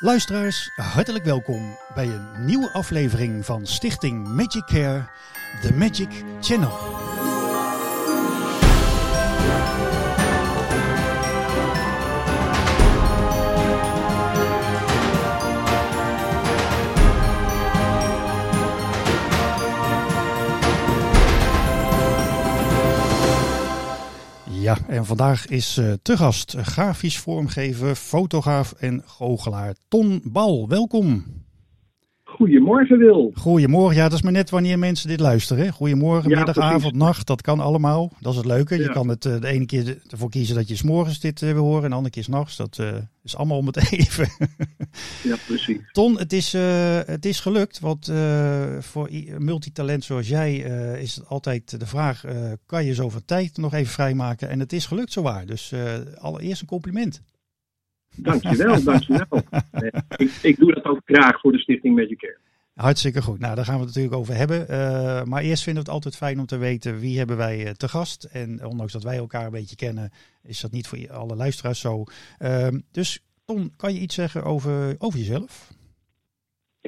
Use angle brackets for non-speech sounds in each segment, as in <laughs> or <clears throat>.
Luisteraars, hartelijk welkom bij een nieuwe aflevering van Stichting Magic Care, The Magic Channel. Ja, en vandaag is uh, te gast grafisch vormgever, fotograaf en goochelaar Ton Bal. Welkom. Goedemorgen Wil. Goedemorgen, ja dat is maar net wanneer mensen dit luisteren. Goedemorgen, ja, middag, avond, nacht, dat kan allemaal. Dat is het leuke. Je kan het uh, de ene keer ervoor kiezen dat je s'morgens dit uh, wil horen en de andere keer s'nachts. Dat uh, is allemaal om het <laughs> even. ja, precies. Ton, het is, het is gelukt, want voor multitalent zoals jij is het altijd de vraag, kan je zoveel tijd nog even vrijmaken? En het is gelukt zowaar, dus allereerst een compliment. Dankjewel, dankjewel. <laughs> ik, ik doe dat ook graag voor de Stichting Magic Care. Hartstikke goed. Nou, daar gaan we het natuurlijk over hebben. Uh, maar eerst vinden we het altijd fijn om te weten wie hebben wij uh, te gast. En ondanks dat wij elkaar een beetje kennen, is dat niet voor alle luisteraars zo. Uh, dus Ton, kan je iets zeggen over, over jezelf?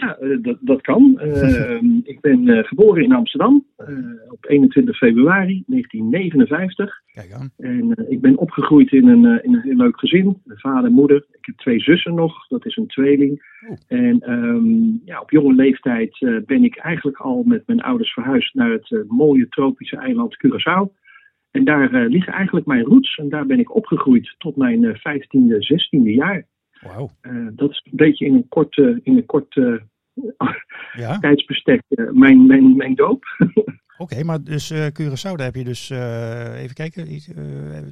Ja, dat, dat kan. ik ben geboren in Amsterdam op 21 februari 1959. Kijk aan. En ik ben opgegroeid in een, in een heel leuk gezin. Vader, moeder. Ik heb twee zussen nog. Dat is een tweeling. Oh. En um, ja, op jonge leeftijd ben ik eigenlijk al met mijn ouders verhuisd naar het mooie tropische eiland Curaçao. En daar liggen eigenlijk mijn roots. En daar ben ik opgegroeid tot mijn 15e, 16e jaar. Wow. Uh, dat is een beetje in een korte, in een korte ja? <laughs> tijdsbestek uh, mijn, mijn, mijn doop. <laughs> Oké, okay, maar dus uh, Curaçao, daar heb je dus, even kijken,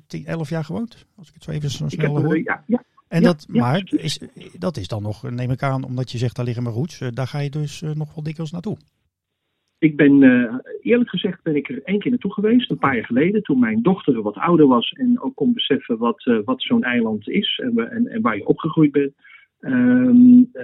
10, 11 jaar gewoond? Als ik het zo even zo snel heb, hoor. Ja, ja. En dat, ja, maar is, dat is dan nog, neem ik aan, omdat je zegt daar liggen mijn roots, daar ga je dus nog wel dikwijls naartoe. Ik ben, eerlijk gezegd, ben ik er één keer naartoe geweest, een paar jaar geleden, toen mijn dochter wat ouder was en ook kon beseffen wat, wat zo'n eiland is en, en, en, waar je opgegroeid bent. Um, uh,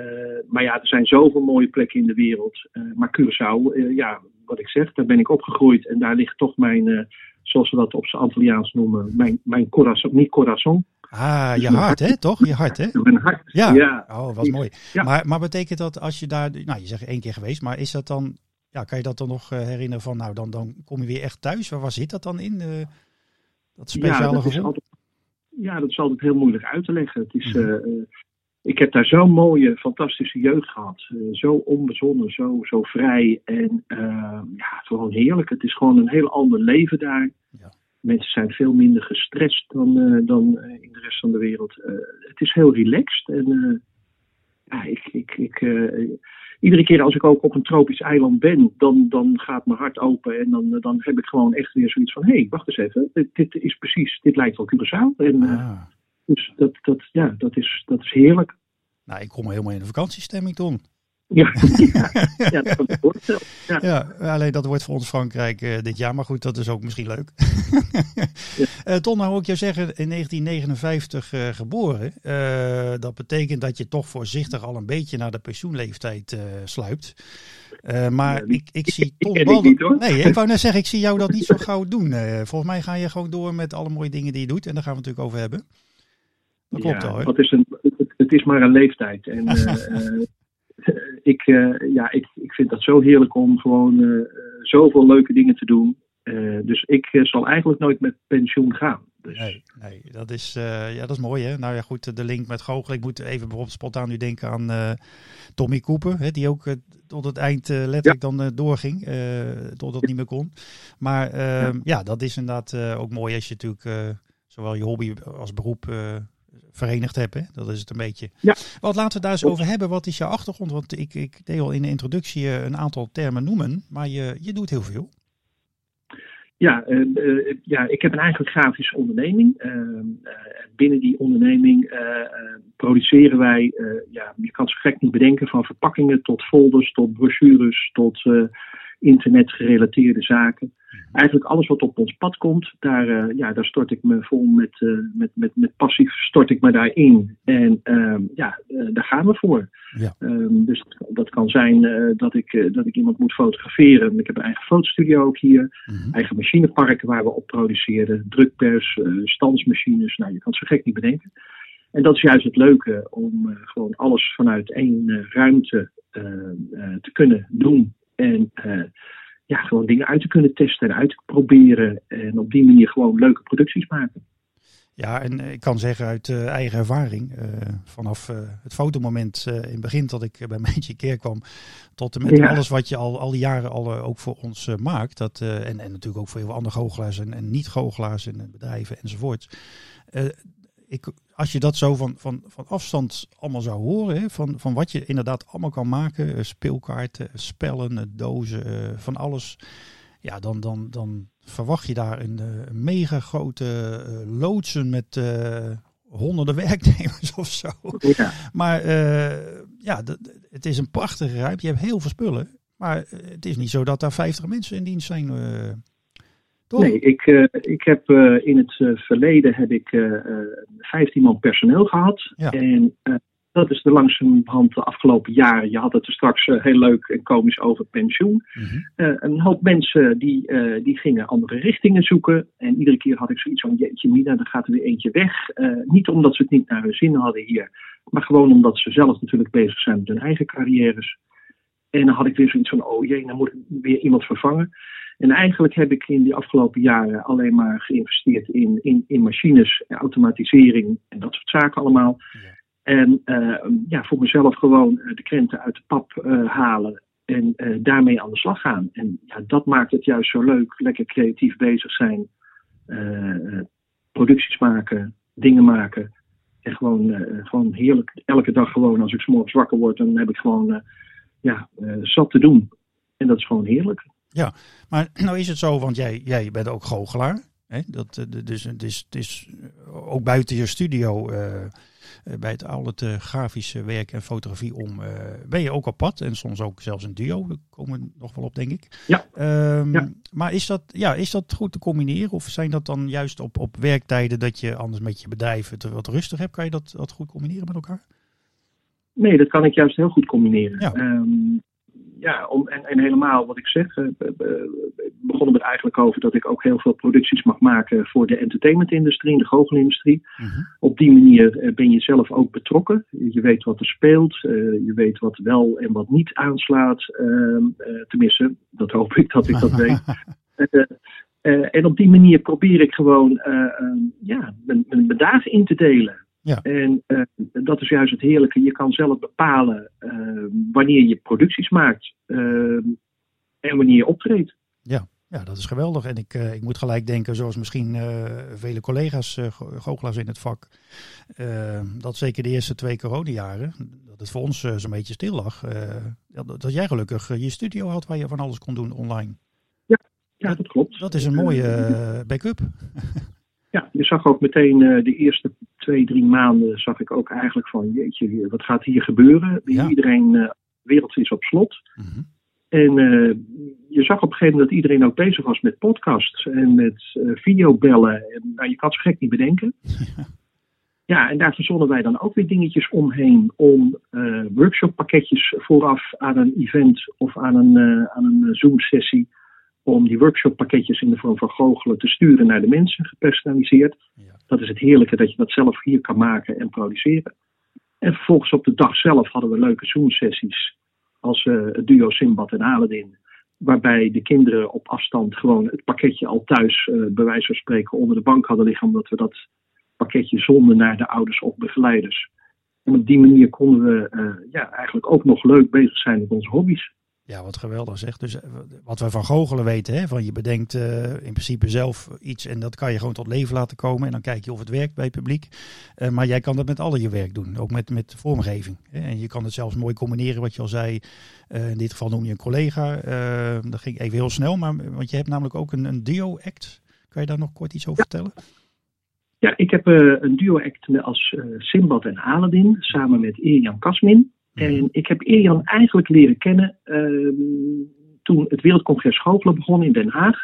maar ja, er zijn zoveel mooie plekken in de wereld. maar Curaçao, ja, wat ik zeg, daar ben ik opgegroeid en daar ligt toch mijn, zoals we dat op z'n Antilliaans noemen, mijn, mijn corazon, niet corazon. Ah, je hart, hè? Toch? Je hart, hè? <laughs> Mijn hart. Ja. ja. Oh, wat mooi. Ja. Maar, maar betekent dat als je daar, nou, je zegt één keer geweest, maar is dat dan ja, kan je dat dan nog herinneren van, nou, dan, dan kom je weer echt thuis? Waar, waar zit dat dan in? Uh, dat speciale ja, dat gevoel? Altijd, ja, dat is altijd heel moeilijk uit te leggen. Het is, uh, ik heb daar zo'n mooie, fantastische jeugd gehad. Uh, zo onbezonnen, zo, zo vrij en ja, gewoon heerlijk. Het is gewoon een heel ander leven daar. Ja. Mensen zijn veel minder gestrest dan, dan in de rest van de wereld. het is heel relaxed en ja, ik, ik, ik iedere keer als ik ook op een tropisch eiland ben, dan, dan gaat mijn hart open. En dan, dan heb ik gewoon echt weer zoiets van: hé, hey, wacht eens even. Dit, dit, is precies, dit lijkt wel Curaçao. En, ah. Dus dat, dat, ja, dat, is, dat is heerlijk. Nou, ik kom helemaal in de vakantiestemming, Ton. Ja, <laughs> ja, ja, dat kan ik voorstellen. Ja. ja, alleen dat wordt voor ons Frankrijk uh, dit jaar. Maar goed, dat is ook misschien leuk. <laughs> uh, Ton, nou hoor ik jou zeggen, in 1959 uh, geboren. dat betekent dat je toch voorzichtig al een beetje naar de pensioenleeftijd sluipt. maar ik, ik zie Ton. Nee, ik wou net zeggen, ik zie jou dat niet zo gauw doen. volgens mij ga je gewoon door met alle mooie dingen die je doet. En daar gaan we het natuurlijk over hebben. Dat klopt ja, al, Wat is een, het, het, is maar een leeftijd. En <laughs> ik, uh, ja, ik, ik vind dat zo heerlijk om gewoon uh, zoveel leuke dingen te doen. Uh, dus ik zal eigenlijk nooit met pensioen gaan. Dus. Nee, nee, dat is, ja, dat is mooi hè. Nou ja, goed, de link met goochelen. Ik moet even bijvoorbeeld spontaan nu denken aan Tommy Cooper. Hè, die ook tot het eind letterlijk ja. dan doorging. tot het niet meer kon. Maar ehm, ja. ja. dat is inderdaad ook mooi als je natuurlijk zowel je hobby als beroep verenigd hebt. Hè? Dat is het een beetje. Ja. Wat laten we daar eens over hebben. Wat is jouw achtergrond? Want ik, ik deed al in de introductie een aantal termen noemen, maar je, je doet heel veel. Ja, uh, uh, ja, ik heb een eigen grafische onderneming. Uh, binnen die onderneming produceren wij, ja, je kan het zo gek niet bedenken, van verpakkingen tot folders, tot brochures, tot internetgerelateerde zaken. Eigenlijk alles wat op ons pad komt, daar, uh, ja, daar stort ik me vol met, uh, met, met, met passief stort ik me daarin. En uh, ja, daar gaan we voor. Ja. Um, dus dat kan zijn dat, ik, dat ik iemand moet fotograferen. Ik heb een eigen fotostudio ook hier. Mhm. Eigen machineparken waar we op produceren. Drukpers, standsmachines. Nou, je kan het zo gek niet bedenken. En dat is juist het leuke om gewoon alles vanuit één ruimte te kunnen doen. En ja, gewoon dingen uit te kunnen testen en uit te proberen. En op die manier gewoon leuke producties maken. Ja, en ik kan zeggen uit uh, eigen ervaring, uh, vanaf uh, het fotomoment in het begin dat ik bij <laughs> Mijntje keer kwam, tot en met ja. alles wat je al, al die jaren al ook voor ons maakt. Dat, en, en natuurlijk ook voor heel veel andere goochelaars en, en niet-goochelaars en bedrijven enzovoort. Ik, als je dat zo van, van, van afstand allemaal zou horen, hè, van, van wat je inderdaad allemaal kan maken, speelkaarten, spellen, dozen, van alles ja, dan, dan, dan verwacht je daar een, een mega grote loodsen met uh, honderden <laughs> werknemers of zo. Ja. Maar uh, ja, het is een prachtige ruimte. Je hebt heel veel spullen. Maar het is niet zo dat daar 50 mensen in dienst zijn. Toch? Nee, ik, ik heb in het verleden heb ik 15 man personeel gehad. Ja. En dat is de langzamerhand de afgelopen jaren. Je had het er straks heel leuk en komisch over pensioen. Mhm. Eh, een hoop mensen die, uh, die gingen andere richtingen zoeken. En iedere keer had ik zoiets van: Jeetje, Mina, dan gaat er weer eentje weg. niet omdat ze het niet naar hun zin hadden hier, maar gewoon omdat ze zelf natuurlijk bezig zijn met hun eigen carrières. En dan had ik weer zoiets van: Oh jee, dan moet ik weer iemand vervangen. En eigenlijk heb ik in die afgelopen jaren alleen maar geïnvesteerd in, in, in machines, automatisering en dat soort zaken allemaal. Ja. En uh, ja, voor mezelf gewoon eh, de krenten uit de pap uh, halen en uh, daarmee aan de slag gaan. En ja, dat maakt het juist zo leuk. Lekker creatief bezig zijn, producties maken, dingen maken. En gewoon, gewoon heerlijk, elke dag gewoon als ik s'morgens wakker word, dan heb ik gewoon ja, zat te doen. En dat is gewoon heerlijk. Ja, maar <clears throat> nou is het zo, want jij, jij bent ook goochelaar. Hè? Dat, dus het is, het is ook buiten je studio eh, bij het, al het eh, grafische werk en fotografie om eh, ben je ook apart. En soms ook zelfs een duo. Daar komen we nog wel op, denk ik. Ja. Um, ja. Maar is dat, ja, is dat goed te combineren? Of zijn dat dan juist op, op werktijden dat je anders met je bedrijf het wat rustig hebt? Kan je dat, dat goed combineren met elkaar? Nee, dat kan ik juist heel goed combineren. Ja. Um, ja, om, en, en helemaal wat ik zeg, uh, begonnen het eigenlijk over dat ik ook heel veel producties mag maken voor de entertainmentindustrie, de goochelindustrie. Uh Op die manier ben je zelf ook betrokken. Je weet wat er speelt, je weet wat wel en wat niet aanslaat. Ehm, tenminste, dat hoop ik dat ik dat <laughs> weet. en op die manier probeer ik gewoon ja, mijn, mijn dagen in te delen. Ja. En uh, dat is juist het heerlijke. Je kan zelf bepalen uh, wanneer je producties maakt uh, en wanneer je optreedt. Ja. ja, dat is geweldig. En ik, ik moet gelijk denken, zoals misschien vele collega's goochelaars in het vak, dat zeker de eerste twee coronajaren, dat het voor ons zo'n beetje stil lag. Dat, dat, jij gelukkig je studio had waar je van alles kon doen online. Ja, ja dat klopt. Dat is een mooie backup. <laughs> Ja, je zag ook meteen de eerste twee, drie maanden zag ik ook eigenlijk van jeetje, wat gaat hier gebeuren? Iedereen, uh, wereld is op slot. Mhm. En uh, je zag op een gegeven moment dat iedereen ook bezig was met podcasts en met videobellen. En, nou, je kan het zo gek niet bedenken. <laughs> Ja. en daar verzonnen wij dan ook weer dingetjes omheen om workshoppakketjes vooraf aan een event of aan een, aan een Zoom-sessie om die workshoppakketjes in de vorm van goochelen te sturen naar de mensen, gepersonaliseerd. Ja. Dat is het heerlijke dat je dat zelf hier kan maken en produceren. En vervolgens op de dag zelf hadden we leuke Zoom-sessies als uh, het duo Simbad en Aladdin. Waarbij de kinderen op afstand gewoon het pakketje al thuis, uh, bij wijze van spreken, onder de bank hadden liggen. Omdat we dat pakketje zonden naar de ouders of begeleiders. En op die manier konden we uh, ja, eigenlijk ook nog leuk bezig zijn met onze hobby's. Ja, wat geweldig zeg. Dus eh, wat we van goochelen weten, hè, van je bedenkt uh, in principe zelf iets en dat kan je gewoon tot leven laten komen. En dan kijk je of het werkt bij het publiek. Uh, maar jij kan dat met alle je werk doen, ook met, met vormgeving. Hè. En je kan het zelfs mooi combineren, wat je al zei. Uh, in dit geval noem je een collega. dat ging even heel snel, maar want je hebt namelijk ook een, een duo-act. Kan je daar nog kort iets over vertellen? Ja, ik heb een duo-act als Simbad en Aladdin, samen met Jan Kasmin. En ik heb Irian eigenlijk leren kennen uh, toen het Wereldcongres Schooffelen begon in Den Haag.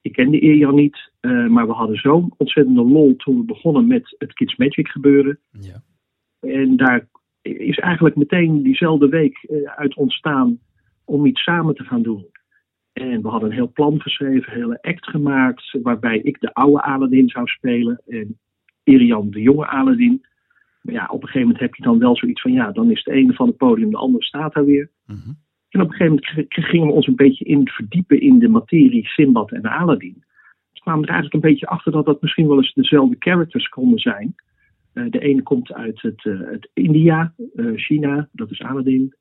Ik kende Irian niet, uh, maar we hadden zo'n ontzettende lol toen we begonnen met het Kids Magic gebeuren. Ja. En daar is eigenlijk meteen diezelfde week uh, uit ontstaan om iets samen te gaan doen. En we hadden een heel plan geschreven, een hele act gemaakt, waarbij ik de oude Aladdin zou spelen en Irian de jonge Aladdin. Maar ja, op een gegeven moment heb je dan wel zoiets van, ja, dan is de ene van het podium, de andere staat daar weer. Mhm. En op een gegeven moment gingen we ons een beetje in verdiepen in de materie Simbad en Aladdin. Dus kwamen we er eigenlijk een beetje achter dat dat misschien wel eens dezelfde characters konden zijn. Eh, de ene komt uit het, eh, het India, eh, China, dat is Aladdin.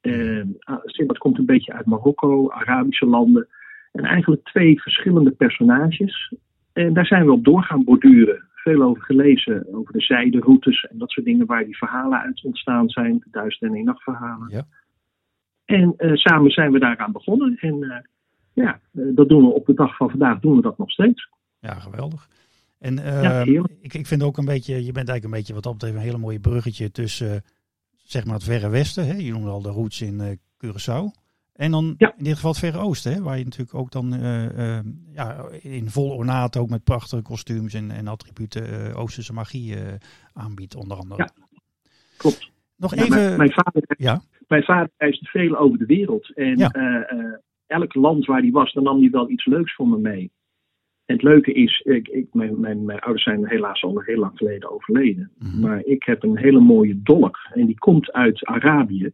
Ah, Simbad komt een beetje uit Marokko, Arabische landen. En eigenlijk twee verschillende personages. En daar zijn we op door gaan borduren. Veel over gelezen, over de zijderoutes en dat soort dingen waar die verhalen uit ontstaan zijn. De duizend en één nacht verhalen. Ja. En eh, samen zijn we daaraan begonnen. En eh, ja, eh, dat doen we op de dag van vandaag doen we dat nog steeds. Ja, geweldig. En Ja, ehm, ik, ik vind ook een beetje, je bent eigenlijk een beetje wat dat betreft een hele mooie bruggetje tussen zeg maar het Verre Westen. Hè? Je noemde al de roots in Curaçao. En dan Ja. in dit geval het Verre Oosten, hè? waar je natuurlijk ook dan eh, eh, ja, in vol ornaat ook met prachtige kostuums en, en attributen eh, Oosterse magie aanbiedt, onder andere. Ja, klopt. Nog Ja, even, mijn, mijn vader, ja, mijn vader reisde veel over de wereld. En Ja. elk land waar hij was, dan nam hij wel iets leuks voor me mee. En het leuke is, ik, ik, mijn, mijn, mijn ouders zijn helaas al heel lang geleden overleden. Mhm. Maar ik heb een hele mooie dolk. En die komt uit Arabië.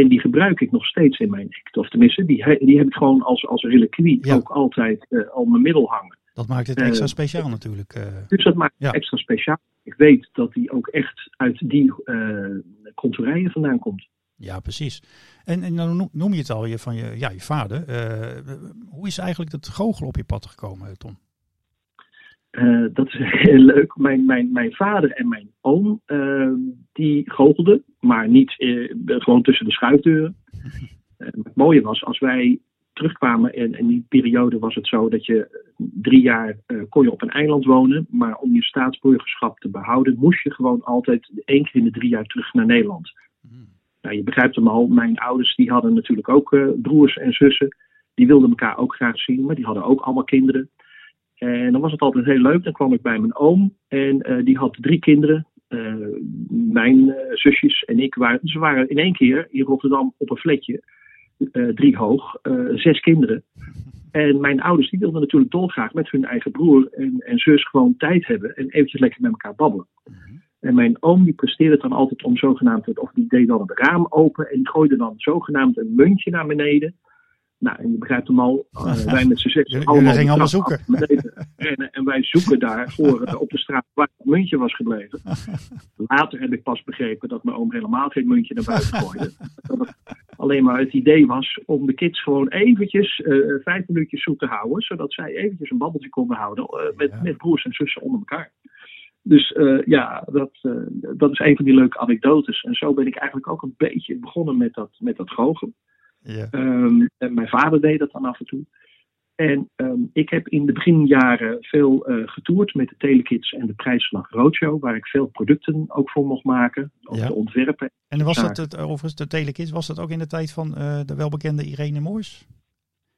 En die gebruik ik nog steeds in mijn act. Of tenminste, die, die heb ik gewoon als, als reliquie Ja. ook altijd eh, al mijn middel hangen. dat maakt het eh, extra speciaal natuurlijk. eh. Dus dat maakt het extra speciaal. Ik weet dat die ook echt uit die eh contourijen vandaan komt. Ja, precies. En, en dan noem- je het al je, van je, ja, je vader. Eh, hoe is eigenlijk het goochelen op je pad gekomen, Tom? Eh, dat is <laughs> heel leuk. Mijn, mijn, mijn vader en mijn oom, eh, die goochelden, maar niet eh, gewoon tussen de schuifdeuren. <laughs> Eh, het mooie was, als wij terugkwamen, en in die periode was het zo dat je drie jaar kon je op een eiland wonen, maar om je staatsburgerschap te behouden, moest je gewoon altijd één keer in de drie jaar terug naar Nederland. Hmm. Nou, je begrijpt hem al, mijn ouders die hadden natuurlijk ook broers en zussen. Die wilden elkaar ook graag zien, maar die hadden ook allemaal kinderen. En dan was het altijd heel leuk. Dan kwam ik bij mijn oom en eh, die had drie kinderen. Eh, mijn eh, zusjes en ik waren, ze waren in één keer in Rotterdam op een flatje, drie hoog, zes kinderen. En mijn ouders die wilden natuurlijk dolgraag met hun eigen broer en, en zus gewoon tijd hebben en eventjes lekker met elkaar babbelen. Mhm. En mijn oom die presteerde dan altijd om zogenaamd, of die deed dan het raam open en die gooide dan zogenaamd een muntje naar beneden. Nou, en je begrijpt hem al, eh, <laughs> wij met z'n zes Jullie- allemaal gingen allemaal zoeken. rennen. En wij zoeken daar voor eh, op de straat waar het muntje was gebleven. <laughs> Later heb ik pas begrepen dat mijn oom helemaal geen muntje naar buiten gooide. Dat het alleen maar het idee was om de kids gewoon eventjes eh, vijf minuutjes zoet te houden. Zodat zij eventjes een babbeltje konden houden eh, met, Ja. met broers en zussen onder elkaar. Dus ja, dat, dat is een van die leuke anekdotes. En zo ben ik eigenlijk ook een beetje begonnen met dat, met dat goochelen. Ja. Ehm, en mijn vader deed dat dan af en toe. En ehm, ik heb in de beginjaren veel eh, getoerd met de Telekids en de Prijsslag Roadshow, waar ik veel producten ook voor mocht maken, ook Ja. te ontwerpen. En was dat het, overigens, de Telekids, was dat ook in de tijd van eh, de welbekende Irene Moors?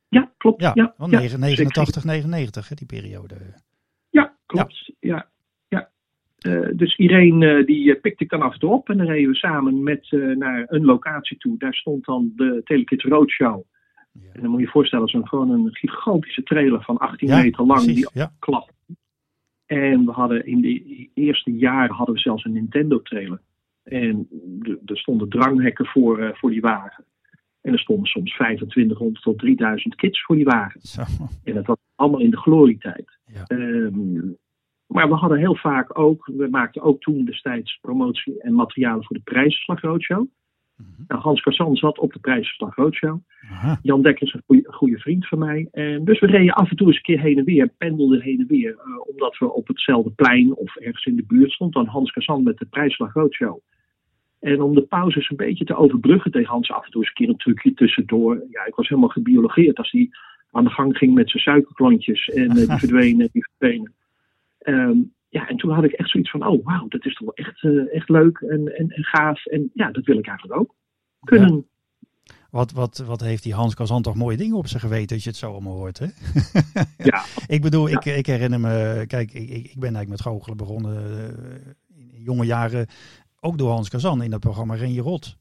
Ja, klopt. Ja, Ja, ja, 89, 99, hè, die periode. Ja, klopt. Eh, dus Irene eh, die eh, pikte ik dan af en toe op en dan reden we samen met, naar een locatie toe. Daar stond dan de Telekids Roadshow. En dan moet je je voorstellen, zo'n gewoon een gigantische trailer van 18 Ja, meter lang precies, die ja. klap. En we hadden in de eerste jaren hadden we zelfs een Nintendo trailer. En er stonden dranghekken voor, voor die wagen. En er stonden soms 2500 tot 3000 kids voor die wagen. Zo. En dat was allemaal in de glorietijd. Ja. Ehm, maar we hadden heel vaak ook, we maakten ook toen destijds promotie en materialen voor de Prijsslag Roadshow. Mhm. Nou, Hans Kazan zat op de Prijsslag Roadshow. Aha. Jan Dekker is een goede, goede vriend van mij. En dus we reden af en toe eens een keer heen en weer, pendelden heen en weer. eh, omdat we op hetzelfde plein of ergens in de buurt stond dan Hans Kazan met de Prijsslag Roadshow. En om de pauzes een beetje te overbruggen deed Hans af en toe eens een keer een trucje tussendoor. Ja, ik was helemaal gebiologeerd als hij aan de gang ging met zijn suikerklontjes. En eh, die <laughs> verdwenen, die verdwenen. Ehm, ja, en toen had ik echt zoiets van, oh wauw, dat is toch wel echt, eh, echt leuk en, en, en gaaf. En ja, dat wil ik eigenlijk ook kunnen. Wat, wat, wat heeft die Hans Kazan toch mooie dingen op zijn geweten als je het zo allemaal hoort, hè? <laughs> Ja, Ik bedoel, ik, ik herinner me, kijk, ik, ik ben eigenlijk met goochelen begonnen eh, in jonge jaren, ook door Hans Kazan in dat programma Ren je Rot.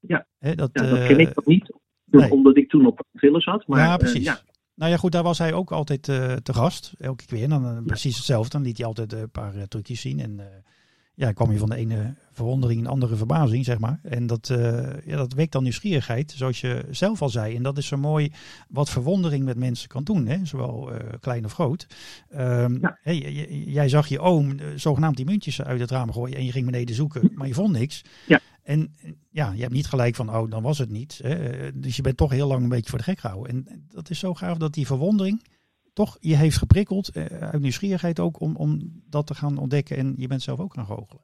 Ja. Hè, dat, ja, dat eh, ken ik nog niet. nee. Omdat ik toen op Villen zat. Maar, ja, eh, precies. ja, Nou ja, goed, daar was hij ook altijd eh, te gast, elke keer. Dan eh, precies hetzelfde, dan liet hij altijd eh, een paar trucjes zien. En ja, kwam je van de ene verwondering in de andere verbazing, zeg maar. En dat, ja, dat wekt dan nieuwsgierigheid, zoals je zelf al zei. En dat is zo mooi wat verwondering met mensen kan doen, hè? zowel klein of groot. Um, ja. hey, jij zag je oom zogenaamd die muntjes uit het raam gooien en je ging beneden zoeken, maar je vond niks. Ja. En ja, je hebt niet gelijk van, oh, dan was het niet. Hè? Dus je bent toch heel lang een beetje voor de gek gehouden. En dat is zo gaaf dat die verwondering toch je heeft geprikkeld, uh, uit nieuwsgierigheid ook, om, om dat te gaan ontdekken. En je bent zelf ook gaan goochelen.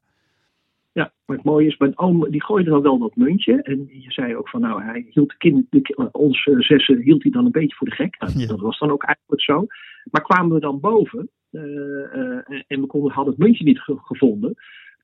Ja, maar het mooie is, mijn oom die gooide dan wel dat muntje. En je zei ook van, nou, hij hield de kind, de, ons uh, zessen hield hij dan een beetje voor de gek. Nou, Dat was dan ook eigenlijk zo. Maar kwamen we dan boven uh, en we konden, hadden het muntje niet ge gevonden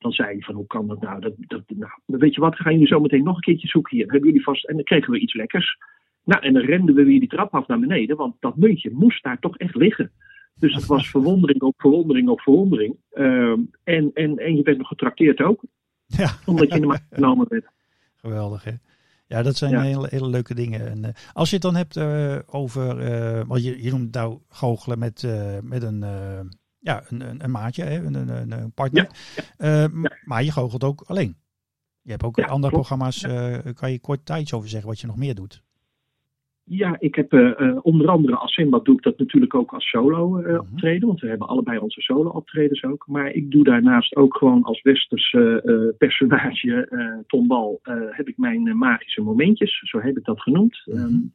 dan zei hij van hoe kan dat nou? Dat, dat, nou? Weet je wat, gaan jullie zo meteen nog een keertje zoeken hier. Hebben jullie vast... En dan kregen we iets lekkers. Nou, en dan renden we weer die trap af naar beneden, want dat muntje moest daar toch echt liggen. Dus het was verwondering op verwondering op verwondering. Uh, en, en, en je bent nog getrakteerd ook. Ja. Omdat je in de maat <laughs> genomen werd. Geweldig, hè? Ja, dat zijn hele, hele leuke dingen. En, uh, als je het dan hebt uh, over, uh, wat je, je noemt nou goochelen met, met een, ja, een, een, een, maatje, hè? Een, een, een partner. Ja, ja. Maar je goochelt ook alleen. Je hebt ook andere klopt. programma's. kan je kort tijd over zeggen wat je nog meer doet? Ja, ik heb uh, onder andere als Simbad doe ik dat natuurlijk ook als solo uh, optreden. Want we hebben allebei onze solo optredens ook. Maar ik doe daarnaast ook gewoon als westers personage Tom Bal heb ik mijn magische momentjes. Zo heb ik dat genoemd. -hmm. um,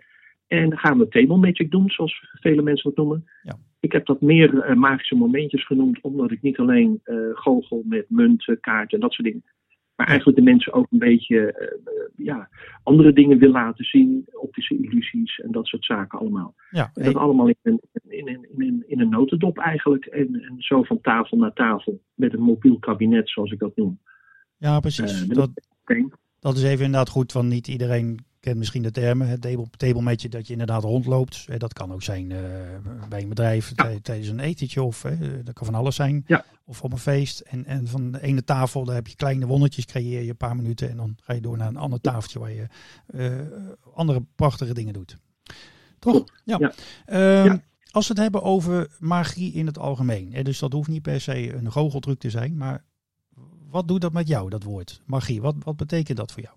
en dan gaan we table magic doen, zoals vele mensen dat noemen. Ja. Ik heb dat meer magische momentjes genoemd, omdat ik niet alleen goochel met munten, kaarten en dat soort dingen. Maar eigenlijk de mensen ook een beetje uh, ja, andere dingen wil laten zien. Optische illusies en dat soort zaken allemaal. Ja, en dat allemaal in een, in, een, in, een, in een notendop eigenlijk. En, en zo van tafel naar tafel. Met een mobiel kabinet zoals ik dat noem. Ja, precies. Uh, dat, dat is even inderdaad goed, want niet iedereen kent misschien de termen. Het table, dat je inderdaad rondloopt. Dat kan ook zijn uh, bij een bedrijf ja. tijdens een etentje of uh, dat kan van alles zijn. Ja. Of op een feest. En, en van de ene tafel, daar heb je kleine wondertjes, creëer je een paar minuten. En dan ga je door naar een ander tafeltje waar je uh, andere prachtige dingen doet. Toch? Ja. ja. Als we het hebben over magie in het algemeen. Hè, dus dat hoeft niet per se een goocheltruc te zijn. Maar wat doet dat met jou, dat woord? Magie, wat, wat betekent dat voor jou?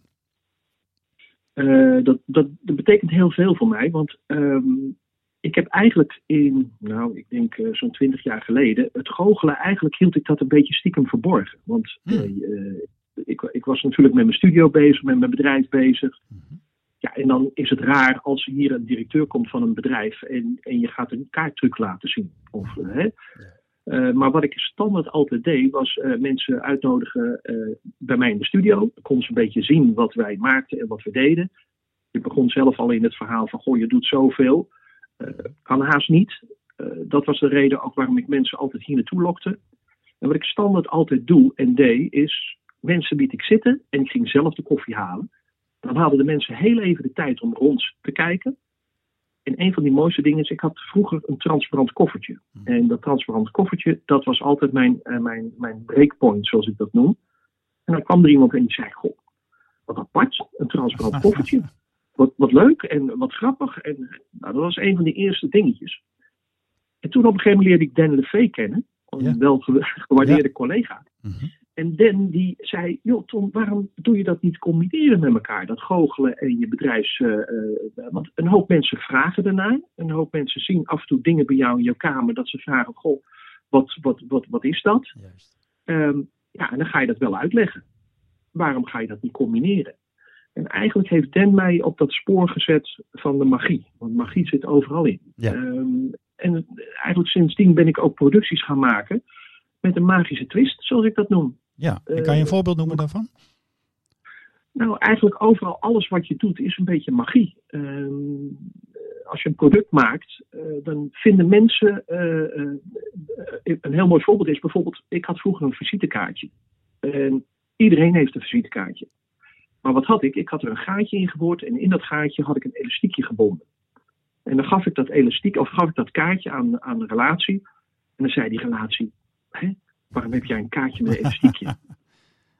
Uh, dat, dat, dat, betekent heel veel voor mij, want um, ik heb eigenlijk in, nou, ik denk uh, zo'n twintig jaar geleden, het goochelen, eigenlijk hield ik dat een beetje stiekem verborgen. Want hmm. uh, ik, ik, was natuurlijk met mijn studio bezig, met mijn bedrijf bezig. Hmm. Ja, en dan is het raar als hier een directeur komt van een bedrijf en, en je gaat een kaarttruc laten zien. Of, hè? Uh, maar wat ik standaard altijd deed, was uh, mensen uitnodigen uh, bij mij in de studio. Dan konden ze een beetje zien wat wij maakten en wat we deden. Ik begon zelf al in het verhaal van, goh, je doet zoveel. kan haast niet. dat was de reden ook waarom ik mensen altijd hier naartoe lokte. En wat ik standaard altijd doe en deed, is mensen bied ik zitten en ik ging zelf de koffie halen. Dan hadden de mensen heel even de tijd om rond te kijken. En een van die mooiste dingen is, ik had vroeger een transparant koffertje. Hmm. En dat transparant koffertje, dat was altijd mijn, uh, mijn, mijn breakpoint, zoals ik dat noem. En dan kwam er iemand en die zei, goh, wat apart, een transparant <laughs> koffertje. Wat, wat leuk en wat grappig. En nou, dat was een van die eerste dingetjes. En toen op een gegeven moment leerde ik Dan LeVay kennen. Een ja. wel gewaardeerde ja. collega. Mm -hmm. En Dan die zei, joh Tom, waarom doe je dat niet combineren met elkaar? Dat goochelen en je bedrijfs... Uh, uh, want een hoop mensen vragen ernaar. Een hoop mensen zien af en toe dingen bij jou in jouw kamer... dat ze vragen, goh, wat, wat, wat, wat is dat? Um, ja, en dan ga je dat wel uitleggen. Waarom ga je dat niet combineren? En eigenlijk heeft Dan mij op dat spoor gezet van de magie. Want magie zit overal in. Ja. Um, en eigenlijk sindsdien ben ik ook producties gaan maken met een magische twist, zoals ik dat noem. Ja, en kan je een uh, voorbeeld noemen daarvan? Nou, eigenlijk overal alles wat je doet is een beetje magie. Uh, als je een product maakt, uh, dan vinden mensen. Uh, een heel mooi voorbeeld is bijvoorbeeld: ik had vroeger een visitekaartje. En iedereen heeft een visitekaartje. Maar wat had ik? Ik had er een gaatje in geboord en in dat gaatje had ik een elastiekje gebonden. En dan gaf ik dat elastiek, of gaf ik dat kaartje aan, aan de relatie. En dan zei die relatie: Hè? Waarom heb jij een kaartje met een <laughs> elastiekje? ja.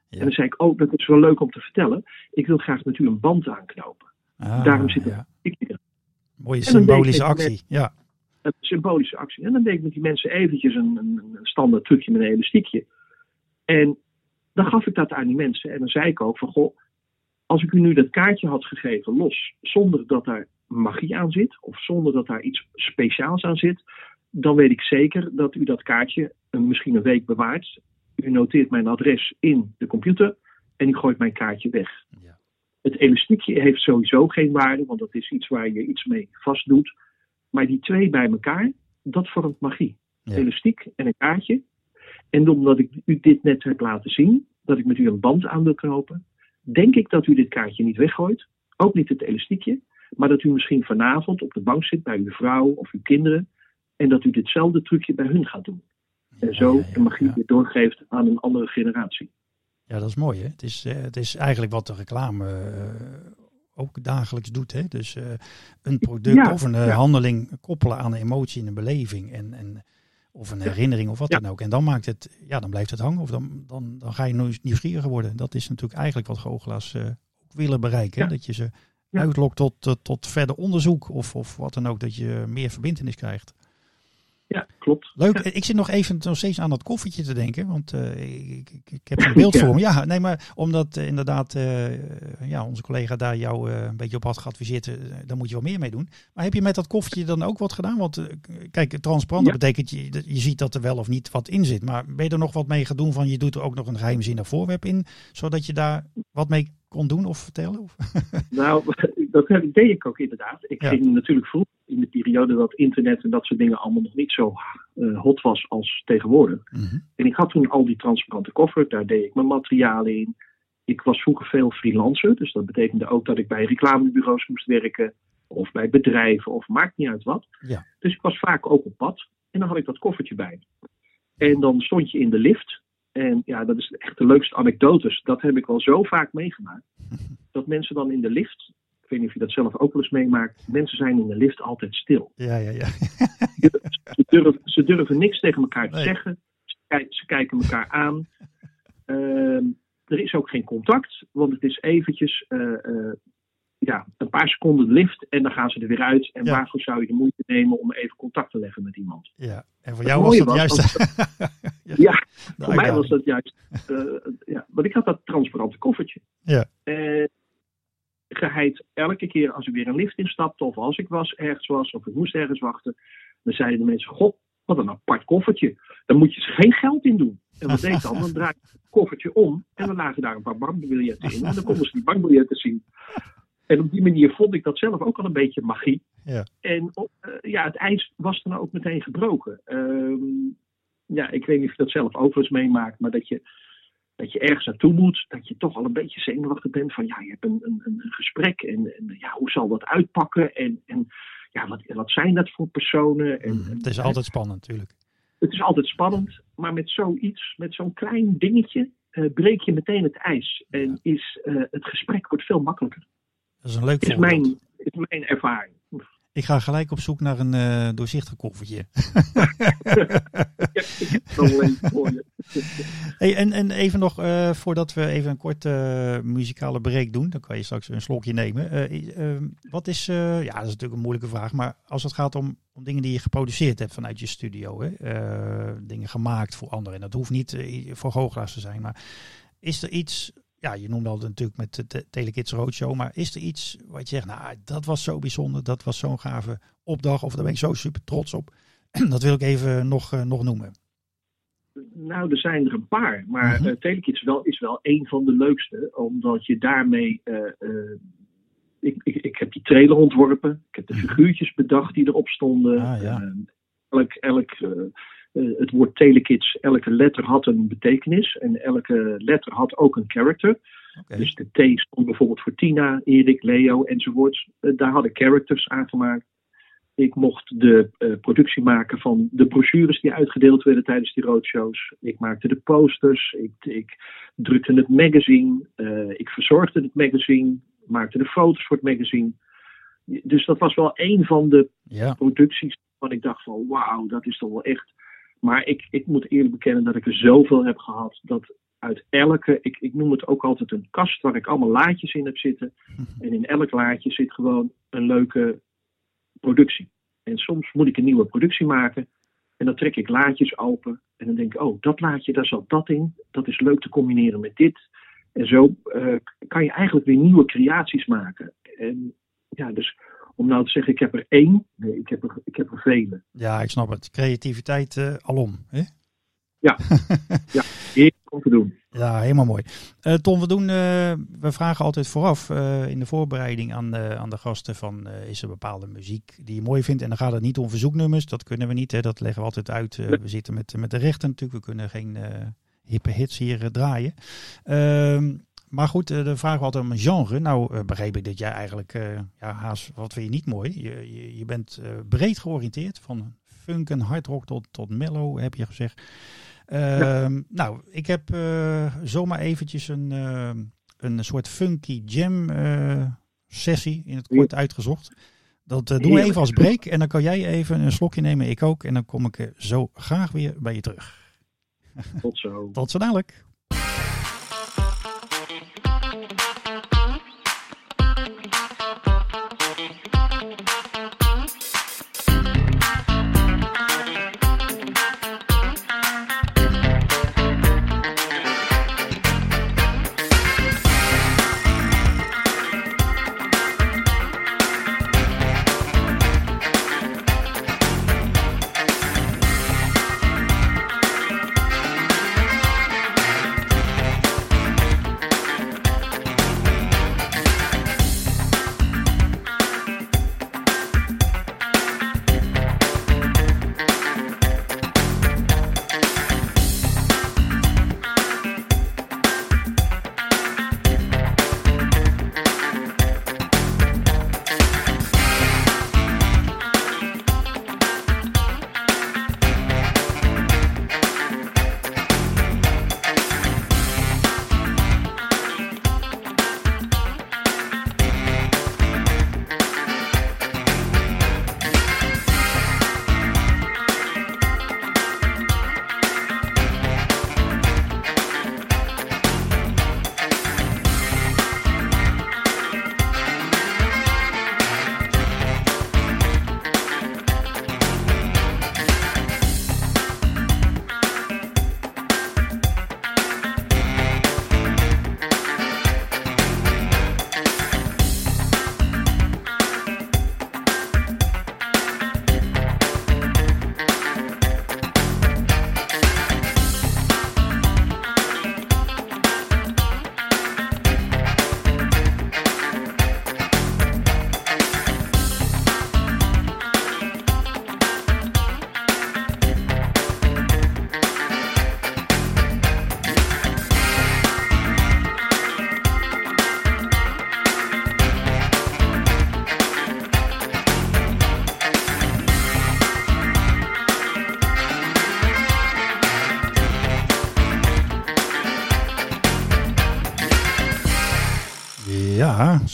En dan zei ik, oh, dat is wel leuk om te vertellen. Ik wil graag natuurlijk een band aanknopen. Ah, Daarom zit er ja. een Mooie symbolische actie, met, ja. Een symbolische actie. En dan deed ik met die mensen eventjes een, een, een standaard trucje met een elastiekje. En dan gaf ik dat aan die mensen. En dan zei ik ook van, goh, als ik u nu dat kaartje had gegeven los, zonder dat daar magie aan zit, of zonder dat daar iets speciaals aan zit, dan weet ik zeker dat u dat kaartje misschien een week bewaart. U noteert mijn adres in de computer en u gooit mijn kaartje weg. Ja. Het elastiekje heeft sowieso geen waarde, want dat is iets waar je iets mee vastdoet. Maar die twee bij elkaar, dat vormt magie. Elastiek en een kaartje. En omdat ik u dit net heb laten zien, dat ik met u een band aan wil knopen, denk ik dat u dit kaartje niet weggooit. Ook niet het elastiekje. Maar dat u misschien vanavond op de bank zit bij uw vrouw of uw kinderen. En dat u ditzelfde trucje bij hun gaat doen. En zo de magie weer doorgeeft aan een andere generatie. Ja, dat is mooi. Hè? Het, is, het is eigenlijk wat de reclame ook dagelijks doet. Hè? Dus uh, een product of een uh, handeling koppelen aan een emotie en een beleving. En, en, of een herinnering of wat dan ook. En dan maakt het, ja, dan blijft het hangen. Of dan, dan, dan ga je nieuwsgieriger worden. Dat is natuurlijk eigenlijk wat goochelaars uh, ook willen bereiken. Dat je ze uitlokt tot, tot verder onderzoek of, of wat dan ook. Dat je meer verbindenis krijgt. Ja, klopt. Leuk. Ik zit nog even nog steeds aan dat koffertje te denken. Want uh, ik, ik, ik, heb een <laughs> beeld voor me. Ja, nee, maar omdat uh, inderdaad uh, ja, onze collega daar jou een beetje op had geadviseerd. daar moet je wel meer mee doen. Maar heb je met dat koffertje dan ook wat gedaan? Want kijk, transparant ja. betekent je, je ziet dat er wel of niet wat in zit. Maar ben je er nog wat mee gaan doen van je doet er ook nog een geheimzinnig voorwerp in. Zodat je daar wat mee kon doen of vertellen? Of? <laughs> nou, dat deed ik ook inderdaad. Ik ging natuurlijk vroeg in de periode dat internet en dat soort dingen allemaal nog niet zo uh, hot was als tegenwoordig. Mhm. En ik had toen al die transparante koffer, daar deed ik mijn materialen in. Ik was vroeger veel freelancer, dus dat betekende ook dat ik bij reclamebureaus moest werken, of bij bedrijven, of maakt niet uit wat. Ja. Dus ik was vaak ook op pad en dan had ik dat koffertje bij. En dan stond je in de lift. En ja, dat is echt de leukste anekdotes. Dat heb ik wel zo vaak meegemaakt. <laughs> Dat mensen dan in de lift ik weet niet of je dat zelf ook wel eens meemaakt. Mensen zijn in de lift altijd stil. Ja, ja, ja. ze, durven, ze durven niks tegen elkaar te zeggen. Ze, ze, kijken elkaar aan. Ehm, er is ook geen contact, want het is eventjes uh, uh, ja, een paar seconden lift en dan gaan ze er weer uit. En waarvoor zou je de moeite nemen om even contact te leggen met iemand? Ja, en voor jou was dat juist. <laughs> ja, ja voor mij was dat juist. Uh, ja, want ik had dat transparante koffertje. Ja geheid elke keer als ik weer een lift instapte of als ik was, ergens was of ik moest ergens wachten, dan zeiden de mensen: God, wat een apart koffertje. Daar moet je geen geld in doen. En wat deed dan? Dan draai ik het koffertje om en dan lagen daar een paar bankbiljetten in. En dan konden ze die bankbiljetten zien. En op die manier vond ik dat zelf ook al een beetje magie. Ja. En uh, ja, het ijs was dan ook meteen gebroken. Uh, ja, ik weet niet of je dat zelf ook wel eens meemaakt, maar dat je dat je ergens naartoe moet, dat je toch al een beetje zenuwachtig bent van ja, je hebt een, een, een gesprek en, en, ja, hoe zal dat uitpakken en, en ja, wat, wat zijn dat voor personen? En, mm, het is altijd spannend natuurlijk. Het is altijd spannend, maar met zoiets, met zo'n klein dingetje, uh, breek je meteen het ijs en is, uh, het gesprek wordt veel makkelijker. Dat is een leuk is mijn, is mijn ervaring. Ik ga gelijk op zoek naar een uh, doorzichtig koffertje. <laughs> <laughs> hey, en, en even nog, uh, voordat we even een korte uh, muzikale break doen, dan kan je straks een slokje nemen. Ehm, wat is, ja, dat is natuurlijk een moeilijke vraag, maar als het gaat om, om dingen die je geproduceerd hebt vanuit je studio, hè, dingen gemaakt voor anderen, en dat hoeft niet voor goochelaars te zijn, maar is er iets ja, je noemde al natuurlijk met de Telekids Roadshow, maar is er iets wat je zegt, nou, dat was zo bijzonder, dat was zo'n gave opdracht, of daar ben ik zo super trots op. <clears throat> dat wil ik even nog, uh, nog noemen. Nou, er zijn er een paar, maar mm -hmm. uh, Telekids wel, is wel een van de leukste, omdat je daarmee. Uh, ik, ik, ik heb die trailer ontworpen, ik heb de mhm. figuurtjes bedacht die erop stonden. Ah, ja. elk elk uh, het woord telekids, elke letter had een betekenis en elke letter had ook een character. Okay. Dus de T stond bijvoorbeeld voor Tina, Erik, Leo enzovoort. Uh, daar hadden characters aangemaakt. Ik mocht de uh, productie maken van de brochures die uitgedeeld werden tijdens die roadshows. Ik maakte de posters, ik, ik drukte het magazine, ik verzorgde het magazine, maakte de foto's voor het magazine. Dus dat was wel een van de ja. producties waarvan ik dacht van wauw, dat is toch wel echt maar ik, ik moet eerlijk bekennen dat ik er zoveel heb gehad dat uit elke, ik, ik noem het ook altijd een kast waar ik allemaal laadjes in heb zitten. En in elk laadje zit gewoon een leuke productie. En soms moet ik een nieuwe productie maken. En dan trek ik laadjes open. En dan denk ik, oh, dat laadje, daar zat dat in. Dat is leuk te combineren met dit. En zo uh, kan je eigenlijk weer nieuwe creaties maken. En ja, dus om nou te zeggen, ik heb er één. Nee, ik heb er, ik heb er vele. Ja, ik snap het. Creativiteit uh, alom. Hè? Ja, <laughs> ja heerlijk om te doen. Ja, helemaal mooi. Uh, Tom, we, doen, uh, we vragen altijd vooraf in de voorbereiding aan de, aan de gasten van is er bepaalde muziek die je mooi vindt. En dan gaat het niet om verzoeknummers, dat kunnen we niet. Hè, dat leggen we altijd uit. we zitten met, met de rechten natuurlijk, we kunnen geen hippe hits hier draaien. Ehm, maar goed, dan vragen we altijd om een genre. Nou begreep ik dat jij eigenlijk, ja Haas, wat vind je niet mooi? Je, je, je bent breed georiënteerd, van funk en hardrock tot, tot mellow, heb je gezegd. Uh, Nou, ik heb uh, zomaar eventjes een, uh, een soort funky jam uh, sessie in het kort uitgezocht. Dat doen we even als break en dan kan jij even een slokje nemen, ik ook. En dan kom ik zo graag weer bij je terug. Tot zo. <laughs> Tot zo dadelijk.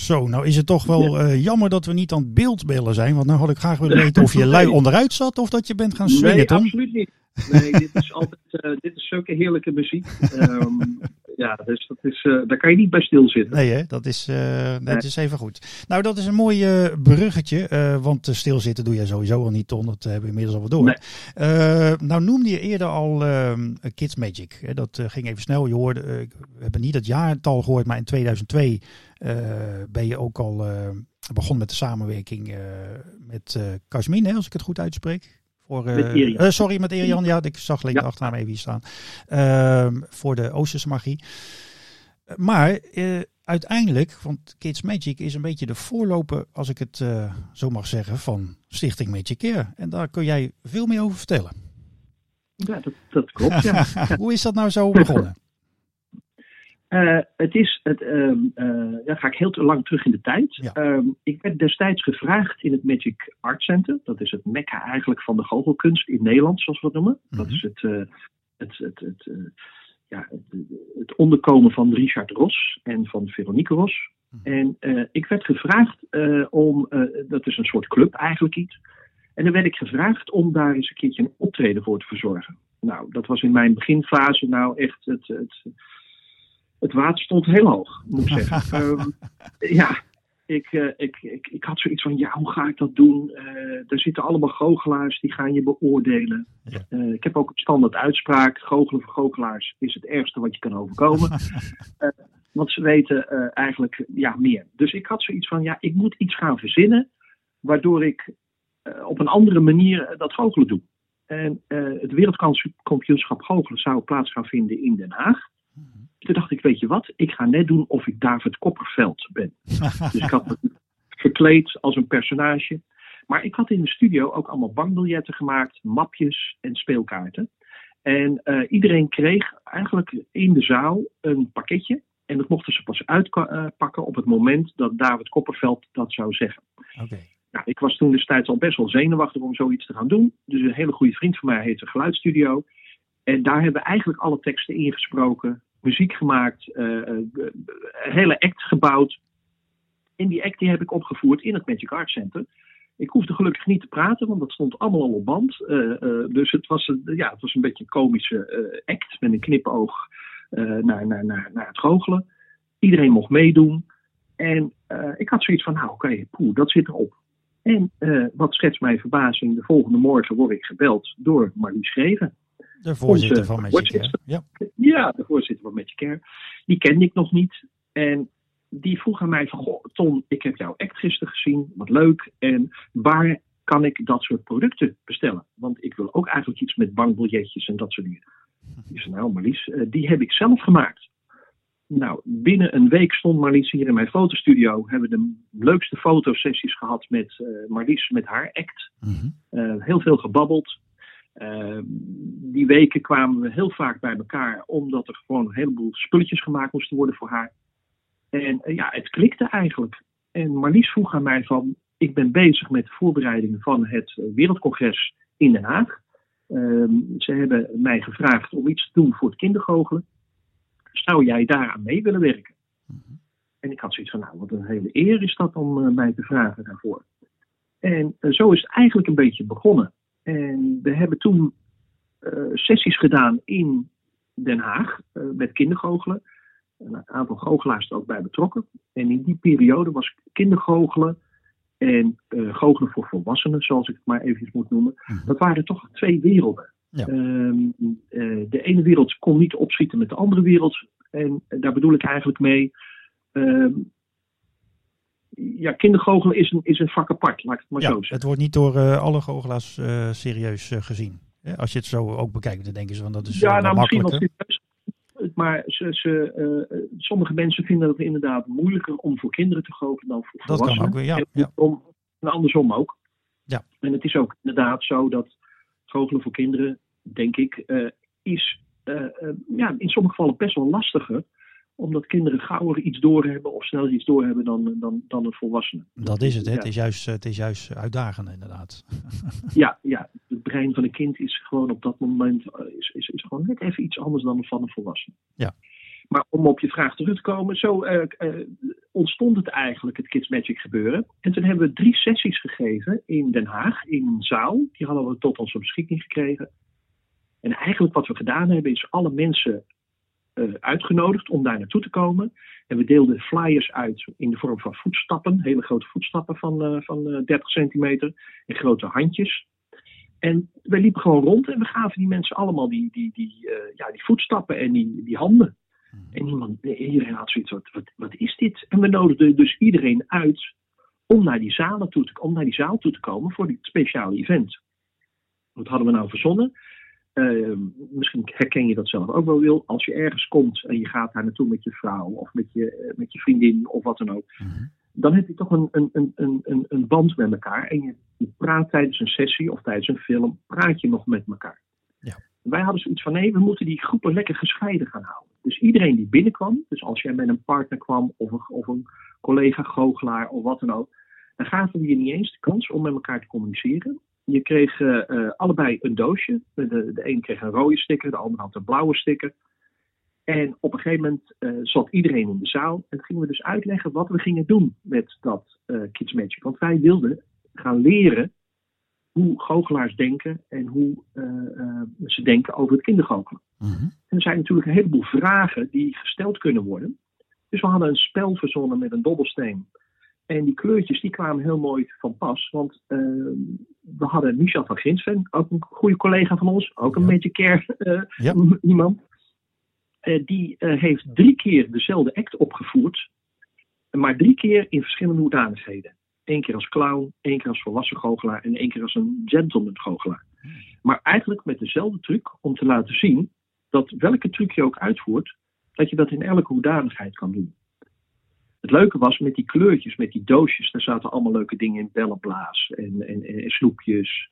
Zo, nou is het toch wel uh, jammer dat we niet aan het beeldbellen zijn. Want nou had ik graag willen weten of je lui <laughs> onderuit zat of dat je bent gaan swingen, Nee, absoluut niet. Nee, dit is altijd uh, dit is zulke heerlijke muziek. Um, <laughs> ja, dus dat is, uh, daar kan je niet bij stilzitten. Nee, hè? Dat, is, uh, dat is even goed. Nou, dat is een mooi uh, bruggetje. want stilzitten doe je sowieso al niet, Ton. Dat hebben we inmiddels al wat door. Nee. nou, noemde je eerder al ehm, Kids Magic. Hè? Dat ging even snel. Je hoorde, we hebben niet het jaartal gehoord, maar in 2002 ben je ook al begonnen met de samenwerking met uh, als ik het goed uitspreek. Voor, uh, sorry, met Erian. Ja, ik zag alleen ja. de achternaam even hier staan. Uh, voor de Oosterse magie. Maar uh, uiteindelijk, want Kids Magic is een beetje de voorloper, als ik het zo mag zeggen, van Stichting Magic Care. En daar kun jij veel meer over vertellen. Ja, dat, dat klopt. Ja. <laughs> <laughs> Hoe is dat nou zo begonnen? Uh, het is, het, uh, uh, ja, ga ik heel te lang terug in de tijd. Ja. Ehm, ik werd destijds gevraagd in het Magic Art Center. Dat is het mekka eigenlijk van de goochelkunst in Nederland, zoals we het noemen. Mm -hmm. Dat is het, het, het, het, ja, het, onderkomen van Richard Ros en van Veronique Ros. Mm -hmm. En ik werd gevraagd om, dat is een soort club eigenlijk iets. En dan werd ik gevraagd om daar eens een keertje een optreden voor te verzorgen. Nou, dat was in mijn beginfase nou echt het, het water stond heel hoog, moet ik zeggen. um, <laughs> ja, ik, uh, ik, ik, ik had zoiets van, ja, hoe ga ik dat doen? Uh, er zitten allemaal goochelaars, die gaan je beoordelen. Ja. Uh, ik heb ook een standaard uitspraak, goochelen voor goochelaars is het ergste wat je kan overkomen. <laughs> want ze weten eigenlijk ja, meer. Dus ik had zoiets van, ja, ik moet iets gaan verzinnen, waardoor ik op een andere manier dat goochelen doe. En het wereldkampioenschap goochelen zou plaats gaan vinden in Den Haag. Toen dacht ik, weet je wat, ik ga net doen of ik David Kopperveld ben. dus ik had me <laughs> verkleed als een personage. Maar ik had in de studio ook allemaal bankbiljetten gemaakt, mapjes en speelkaarten. En uh, iedereen kreeg eigenlijk in de zaal een pakketje. En dat mochten ze pas uitpakken op het moment dat David Kopperveld dat zou zeggen. Okay. Nou, ik was toen destijds al best wel zenuwachtig om zoiets te gaan doen. Dus een hele goede vriend van mij heet de Geluidsstudio. En daar hebben we eigenlijk alle teksten ingesproken muziek gemaakt, een hele act gebouwd. En die act die heb ik opgevoerd in het Magic Art Center. Ik hoefde gelukkig niet te praten, want dat stond allemaal al op band. Uh, dus het was, een, ja, het was een beetje een komische act met een knipoog naar, naar, het goochelen. Iedereen mocht meedoen. En ik had zoiets van, nou oké, okay, dat zit erop. En wat schetst mijn verbazing, de volgende morgen word ik gebeld door Marlies Schreven. De voorzitter van Magic Care. Ja. ja, de voorzitter van Magic Care. Die kende ik nog niet. En die vroeg aan mij van, goh, Tom, ik heb jouw act gisteren gezien. Wat leuk. En waar kan ik dat soort producten bestellen? Want ik wil ook eigenlijk iets met bankbiljetjes en dat soort dingen. <laughs> Die zei, nou Marlies, eh, die heb ik zelf gemaakt. Nou, binnen een week stond Marlies hier in mijn fotostudio. Hebben we de leukste fotosessies gehad met uh, Marlies, met haar act. Mhm. uh, heel veel gebabbeld. Uh, die weken kwamen we heel vaak bij elkaar, omdat er gewoon een heleboel spulletjes gemaakt moesten worden voor haar. En uh, ja, het klikte eigenlijk. En Marlies vroeg aan mij van, ik ben bezig met de voorbereidingen van het Wereldcongres in Den Haag. Uh, ze hebben mij gevraagd om iets te doen voor het kindergoochelen. Zou jij daaraan mee willen werken? Mm -hmm. En ik had zoiets van, nou, wat een hele eer is dat om uh, mij te vragen daarvoor. En uh, zo is het eigenlijk een beetje begonnen. En we hebben toen uh, sessies gedaan in Den Haag uh, met kindergoochelen. Een aantal goochelaars er ook bij betrokken. En in die periode was kindergoochelen en uh, goochelen voor volwassenen, zoals ik het maar even moet noemen. Mhm. Dat waren toch twee werelden. Ja. Um, de ene wereld kon niet opschieten met de andere wereld. En daar bedoel ik eigenlijk mee. Um, ja, kindergoochelen is een, is een vak apart, laat ik het maar ja, zo zeggen. Het wordt niet door uh, alle goochelaars uh, serieus uh, gezien. Als je het zo ook bekijkt, dan denken ze van dat is ja, nou, misschien wel serieus. Maar ze, ze, sommige mensen vinden het inderdaad moeilijker om voor kinderen te goochelen dan voor dat volwassenen. Kan ook ja, en, ja. om, en andersom ook. Ja. En het is ook inderdaad zo dat goochelen voor kinderen, denk ik, is ja, in sommige gevallen best wel lastiger omdat kinderen gauwer iets doorhebben of sneller iets doorhebben dan, dan, dan een volwassene. Dat is het, hè? Ja. Het, is juist, het is juist uitdagend inderdaad. <laughs> ja, ja, het brein van een kind is gewoon op dat moment is, is, is gewoon net even iets anders dan van een volwassene. Ja. Maar om op je vraag terug te komen, zo uh, uh, ontstond het eigenlijk, het Kids Magic gebeuren. En toen hebben we drie sessies gegeven in Den Haag, in een zaal. Die hadden we tot onze beschikking gekregen. En eigenlijk wat we gedaan hebben, is alle mensen uitgenodigd om daar naartoe te komen. En we deelden flyers uit in de vorm van voetstappen, hele grote voetstappen van, uh, van uh, 30 centimeter en grote handjes. En we liepen gewoon rond en we gaven die mensen allemaal die, die, die, ja, die voetstappen en die, die handen. Hmm. En iemand, iedereen had zoiets wat, wat, wat is dit? En we nodigden dus iedereen uit om naar die zalen toe te, om naar die zaal toe te komen voor dit speciale event. Wat hadden we nou verzonnen? Uh, misschien herken je dat zelf ook wel, Wil. Als je ergens komt en je gaat daar naartoe met je vrouw of met je, met je vriendin of wat dan ook. Mm-hmm. Dan heb je toch een, een, een, een, een band met elkaar. En je, je, praat tijdens een sessie of tijdens een film, praat je nog met elkaar. Ja. Wij hadden zoiets van, nee, we moeten die groepen lekker gescheiden gaan houden. Dus iedereen die binnenkwam, dus als jij met een partner kwam of een, of een collega goochelaar of wat dan ook. Dan gaven we je niet eens de kans om met elkaar te communiceren. Je kreeg uh, uh, allebei een doosje. De, de een kreeg een rode sticker, de ander had een blauwe sticker. En op een gegeven moment uh, zat iedereen in de zaal. En gingen we dus uitleggen wat we gingen doen met dat Kids Magic. Want wij wilden gaan leren hoe goochelaars denken en hoe ze denken over het kindergoochelen. Mm-hmm. En er zijn natuurlijk een heleboel vragen die gesteld kunnen worden. Dus we hadden een spel verzonnen met een dobbelsteen. En die kleurtjes die kwamen heel mooi van pas. Want uh, we hadden Michel van Ginsven, ook een goede collega van ons. Ook een ja. Magic Care uh, ja. <laughs> iemand. Uh, die heeft drie keer dezelfde act opgevoerd. Maar drie keer in verschillende hoedanigheden. Eén keer als clown, één keer als volwassen goochelaar en één keer als een gentleman goochelaar. Maar eigenlijk met dezelfde truc om te laten zien dat welke truc je ook uitvoert, dat je dat in elke hoedanigheid kan doen. Het leuke was met die kleurtjes, met die doosjes, daar zaten allemaal leuke dingen in, bellenblaas en, en, en sloepjes.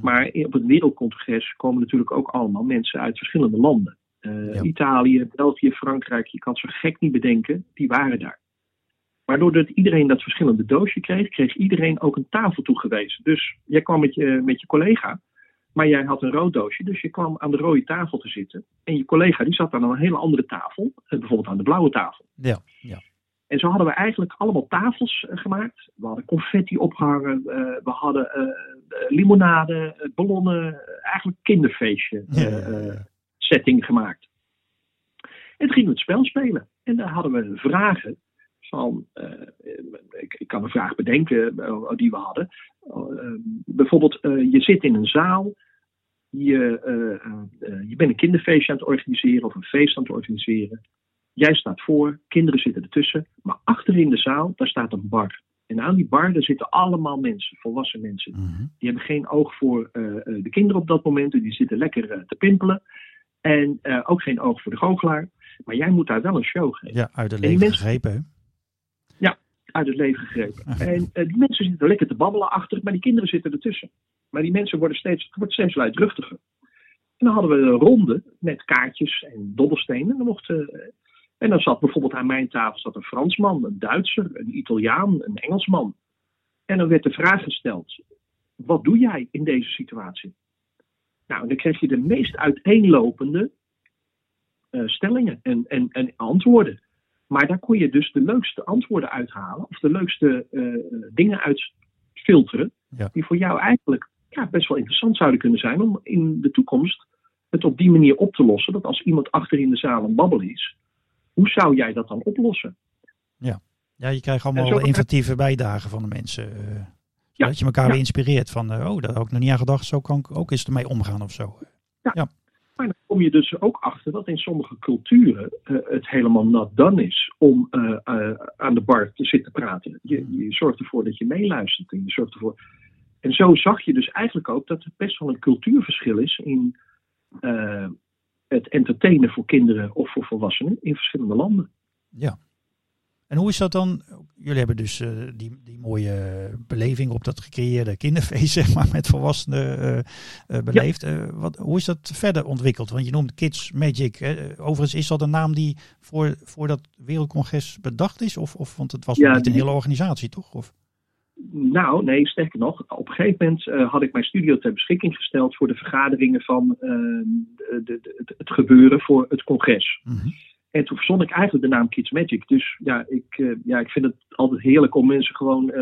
Maar op het wereldcongres komen natuurlijk ook allemaal mensen uit verschillende landen. Uh, Italië, België, Frankrijk, je kan het zo gek niet bedenken, die waren daar. Maar doordat iedereen dat verschillende doosje kreeg, kreeg iedereen ook een tafel toegewezen. Dus jij kwam met je, met je collega, maar jij had een rood doosje, dus je kwam aan de rode tafel te zitten. En je collega die zat aan een hele andere tafel, eh, bijvoorbeeld aan de blauwe tafel. Ja, ja. En zo hadden we eigenlijk allemaal tafels uh, gemaakt. We hadden confetti opgehangen, uh, we hadden limonade, ballonnen, eigenlijk kinderfeestje ja. setting gemaakt. En toen gingen we het spel spelen. En daar hadden we vragen van, ik, ik, kan een vraag bedenken die we hadden. bijvoorbeeld, je zit in een zaal je, je bent een kinderfeestje aan het organiseren of een feest aan het organiseren. Jij staat voor, kinderen zitten ertussen, maar achter in de zaal, daar staat een bar. En aan die bar, daar zitten allemaal mensen, volwassen mensen. Mhm. Die hebben geen oog voor uh, de kinderen op dat moment, die zitten lekker uh, te pimpelen. En uh, ook geen oog voor de goochelaar. Maar jij moet daar wel een show geven. Ja, uit het leven mensen... gegrepen, hè? Ja, uit het leven gegrepen. <laughs> en die mensen zitten lekker te babbelen achter, maar die kinderen zitten ertussen. Maar die mensen worden steeds, het wordt steeds luidruchtiger. En dan hadden we een ronde met kaartjes en dobbelstenen. En dan mochten en dan zat bijvoorbeeld aan mijn tafel zat een Fransman, een Duitser, een Italiaan, een Engelsman. En dan werd de vraag gesteld: wat doe jij in deze situatie? Nou, dan kreeg je de meest uiteenlopende uh, stellingen en, en, en antwoorden. Maar daar kon je dus de leukste antwoorden uithalen, of de leukste uh, dingen uitfilteren, ja. die voor jou eigenlijk ja, best wel interessant zouden kunnen zijn om in de toekomst het op die manier op te lossen. Dat als iemand achter in de zaal een babbel is, hoe zou jij dat dan oplossen? Ja, ja je krijgt allemaal inventieve bijdragen van de mensen. Uh, ja. Dat je elkaar ja. weer inspireert van, uh, oh, daar had ik nog niet aan gedacht, zo kan ik ook eens ermee omgaan of zo. Ja. ja. Maar dan kom je dus ook achter dat in sommige culturen uh, het helemaal not done is om aan de bar te zitten praten. Je, je zorgt ervoor dat je meeluistert en je zorgt ervoor. En zo zag je dus eigenlijk ook dat er best wel een cultuurverschil is in het entertainen voor kinderen of voor volwassenen in verschillende landen. Ja. En hoe is dat dan? Jullie hebben dus uh, die, die mooie beleving op dat gecreëerde kinderfeest, <laughs> zeg maar, met volwassenen uh, uh, beleefd. Ja. wat, hoe is dat verder ontwikkeld? Want je noemt Kids Magic. Overigens, is dat een naam die voor, voor dat wereldcongres bedacht is? Of, of want het was ja, niet een hele organisatie, toch? Of? Nou, nee, sterker nog. Op een gegeven moment uh, had ik mijn studio ter beschikking gesteld voor de vergaderingen van uh, de, de, het, gebeuren voor het congres. -hmm. En toen verzon ik eigenlijk de naam Kids Magic. Dus ja, ik, uh, ja, ik vind het altijd heerlijk om mensen gewoon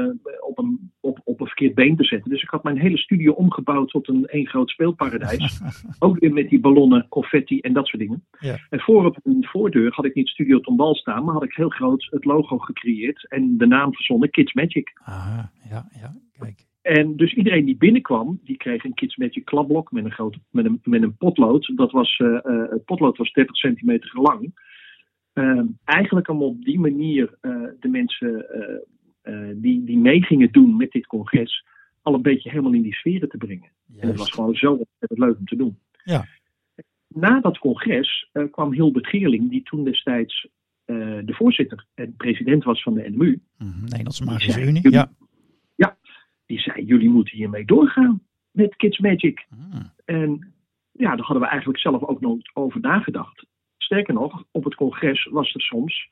op, een, op, op een verkeerd been te zetten. Dus ik had mijn hele studio omgebouwd tot een één groot speelparadijs. <laughs> Ook weer met die ballonnen, confetti en dat soort dingen. Ja. En voor op een voordeur had ik niet Studio Tombal staan, maar had ik heel groot het logo gecreëerd en de naam verzonnen Kids Magic. Ah, ja, ja, kijk. En dus iedereen die binnenkwam, die kreeg een Kids Magic klapblok met een, grote, met een, met een potlood. Dat was, uh, het potlood was 30 centimeter lang. Uh, eigenlijk om op die manier uh, de mensen uh, die, die mee gingen doen met dit congres al een beetje helemaal in die sferen te brengen. Juist. En het was gewoon zo leuk om te doen. Ja. Na dat congres kwam Hilbert Geerling, die toen destijds de voorzitter en president was van de NMU. Mm, Nederlandse Magische Unie, ja. Ja, die zei: jullie moeten hiermee doorgaan met Kids Magic. Mm. En ja, daar hadden we eigenlijk zelf ook nog over nagedacht. Sterker nog, op het congres was er soms.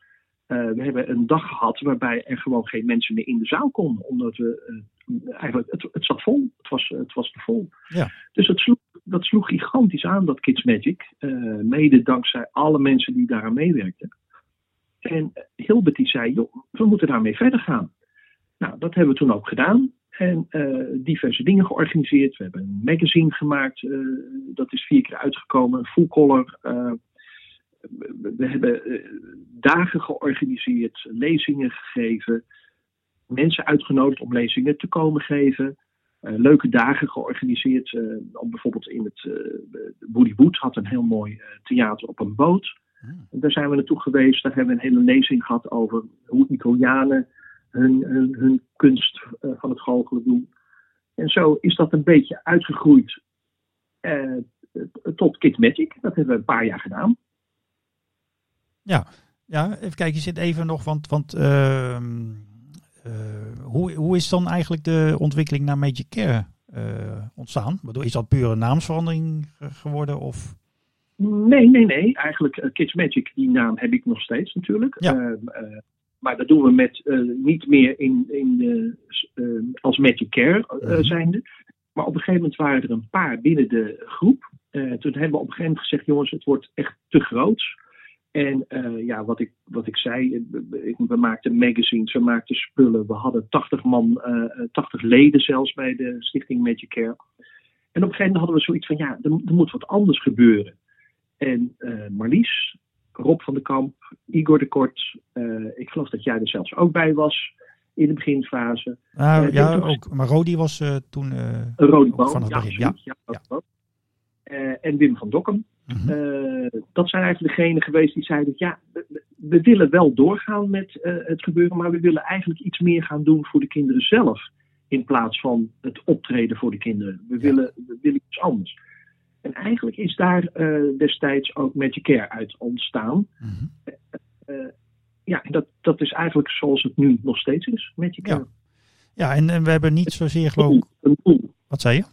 Uh, we hebben een dag gehad waarbij er gewoon geen mensen meer in de zaal konden. Omdat we. Uh, eigenlijk, het, het zat vol. Het was, het was te vol. Ja. Dus het sloeg, dat sloeg gigantisch aan, dat Kids Magic. Uh, mede dankzij alle mensen die daaraan meewerkten. En Hilbert die zei: joh, we moeten daarmee verder gaan. Nou, dat hebben we toen ook gedaan. En diverse dingen georganiseerd. We hebben een magazine gemaakt. dat is vier keer uitgekomen. Full color we hebben dagen georganiseerd, lezingen gegeven. mensen uitgenodigd om lezingen te komen geven. leuke dagen georganiseerd. om bijvoorbeeld in het Woody Wood had een heel mooi theater op een boot. Hmm. Daar zijn we naartoe geweest. Daar hebben we een hele lezing gehad over hoe Italianen hun, hun, hun kunst van het goochelen doen. En zo is dat een beetje uitgegroeid tot Kids Magic. Dat hebben we een paar jaar gedaan. Ja, ja even kijken, je zit even nog, want, want uh, hoe, hoe is dan eigenlijk de ontwikkeling naar Magic Care uh, ontstaan? Is dat puur een naamsverandering geworden? Of? Nee, nee, nee. Eigenlijk Kids Magic, die naam heb ik nog steeds natuurlijk. Ja. Ehm, maar dat doen we met niet meer in, in, als Magic Care mhm. zijnde. Maar op een gegeven moment waren er een paar binnen de groep. Toen hebben we op een gegeven moment gezegd: jongens, het wordt echt te groot. En uh, ja, wat ik, wat ik zei, we maakten magazines, we maakten spullen. We hadden 80 man, uh, eh, 80 leden zelfs bij de stichting Magic Care. En op een gegeven moment hadden we zoiets van: ja, er, er moet wat anders gebeuren. En Marlies, Rob van de Kamp, Igor de Kort, ik geloof dat jij er zelfs ook bij was in de beginfase. Ah, ja, ook. Maar Rodi was toen van het begin. Ja, ja, ja. en Wim van Dokkum. Mm dat zijn eigenlijk degenen geweest die zeiden: ja, we, we willen wel doorgaan met het gebeuren, maar we willen eigenlijk iets meer gaan doen voor de kinderen zelf. In plaats van het optreden voor de kinderen. We, willen, we willen iets anders. En eigenlijk is daar destijds ook Magic Care uit ontstaan. Mm -hmm ja, dat, dat is eigenlijk zoals het nu nog steeds is met je Ja, ja en, en we hebben niet zozeer geloof ik... Een doel. Wat zei je?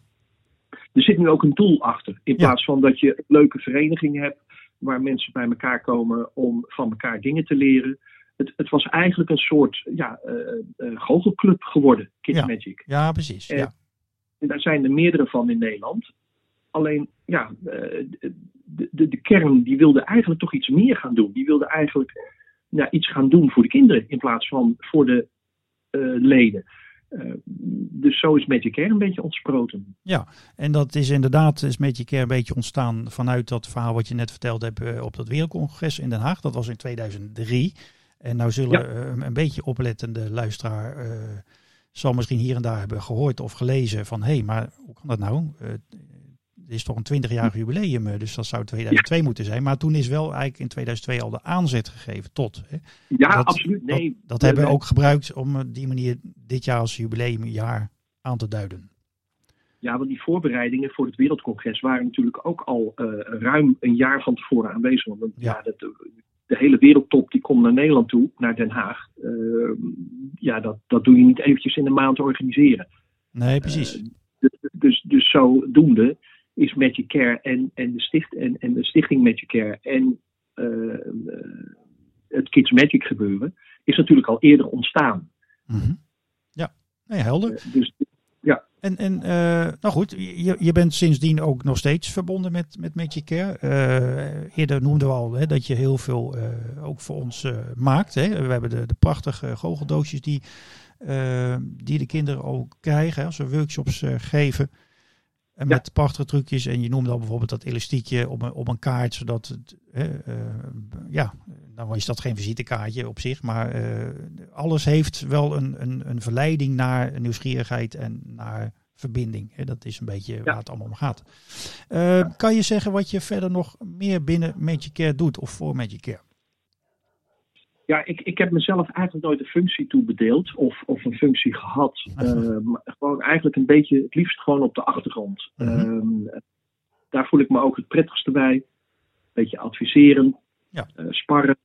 Er zit nu ook een doel achter. In plaats van dat je een leuke vereniging hebt waar mensen bij elkaar komen om van elkaar dingen te leren. Het, het was eigenlijk een soort ja, uh, goochelclub geworden, Kids ja. Magic. Ja, precies. En, ja. en daar zijn er meerdere van in Nederland. Alleen, ja, de, de, de kern die wilde eigenlijk toch iets meer gaan doen. Die wilde eigenlijk ja, iets gaan doen voor de kinderen in plaats van voor de uh, leden. Uh, dus zo is Magic Care een beetje ontsproten. Ja, en dat is inderdaad is Magic Care een beetje ontstaan vanuit dat verhaal wat je net verteld hebt uh, op dat wereldcongres in Den Haag. Dat was in 2003. En nou zullen ja. een beetje oplettende luisteraar zal misschien hier en daar hebben gehoord of gelezen van hé, hey, maar hoe kan dat nou? Het is toch een 20-jarig jubileum, eh, dus dat zou 2002 moeten zijn. Maar toen is wel eigenlijk in 2002 al de aanzet gegeven tot. Hè. Ja, absoluut. Nee. Dat, dat hebben we ook gebruikt om op die manier dit jaar als jubileumjaar aan te duiden. Ja, want die voorbereidingen voor het Wereldcongres waren natuurlijk ook al uh, ruim een jaar van tevoren aanwezig. Want ja. ja dat, de hele wereldtop die komt naar Nederland toe, naar Den Haag. Uh, ja, dat, dat doe je niet eventjes in een maand organiseren. Nee, precies. Uh, dus, dus, dus zodoende is Magic Care en, en, de, sticht, en, en de stichting Magic Care en uh, het Kids Magic gebeuren, is natuurlijk al eerder ontstaan. Mm -hmm. Ja, nee, helder. Uh, dus ja. En, en uh, nou goed, je, je bent sindsdien ook nog steeds verbonden met, met Magic Care. Eerder noemden we al hè, dat je heel veel ook voor ons maakt. Hè. We hebben de, de prachtige goocheldoosjes die, die de kinderen ook krijgen als we workshops geven. En met prachtige trucjes. En je noemde al bijvoorbeeld dat elastiekje op een, op een kaart. Zodat het, uh, ja, nou is dat geen visitekaartje op zich. Maar uh, alles heeft wel een, een, een verleiding naar nieuwsgierigheid en naar verbinding. Hè? Dat is een beetje ja. waar het allemaal om gaat. Uh, ja. Kan je zeggen wat je verder nog meer binnen Magic Care doet of voor Magic Care? Ja, ik, ik heb mezelf eigenlijk nooit een functie toebedeeld of, of een functie gehad. Uh, gewoon eigenlijk een beetje, het liefst gewoon op de achtergrond. Uh -huh. uh, daar voel ik me ook het prettigste bij. Een beetje adviseren, ja. Eh, sparren,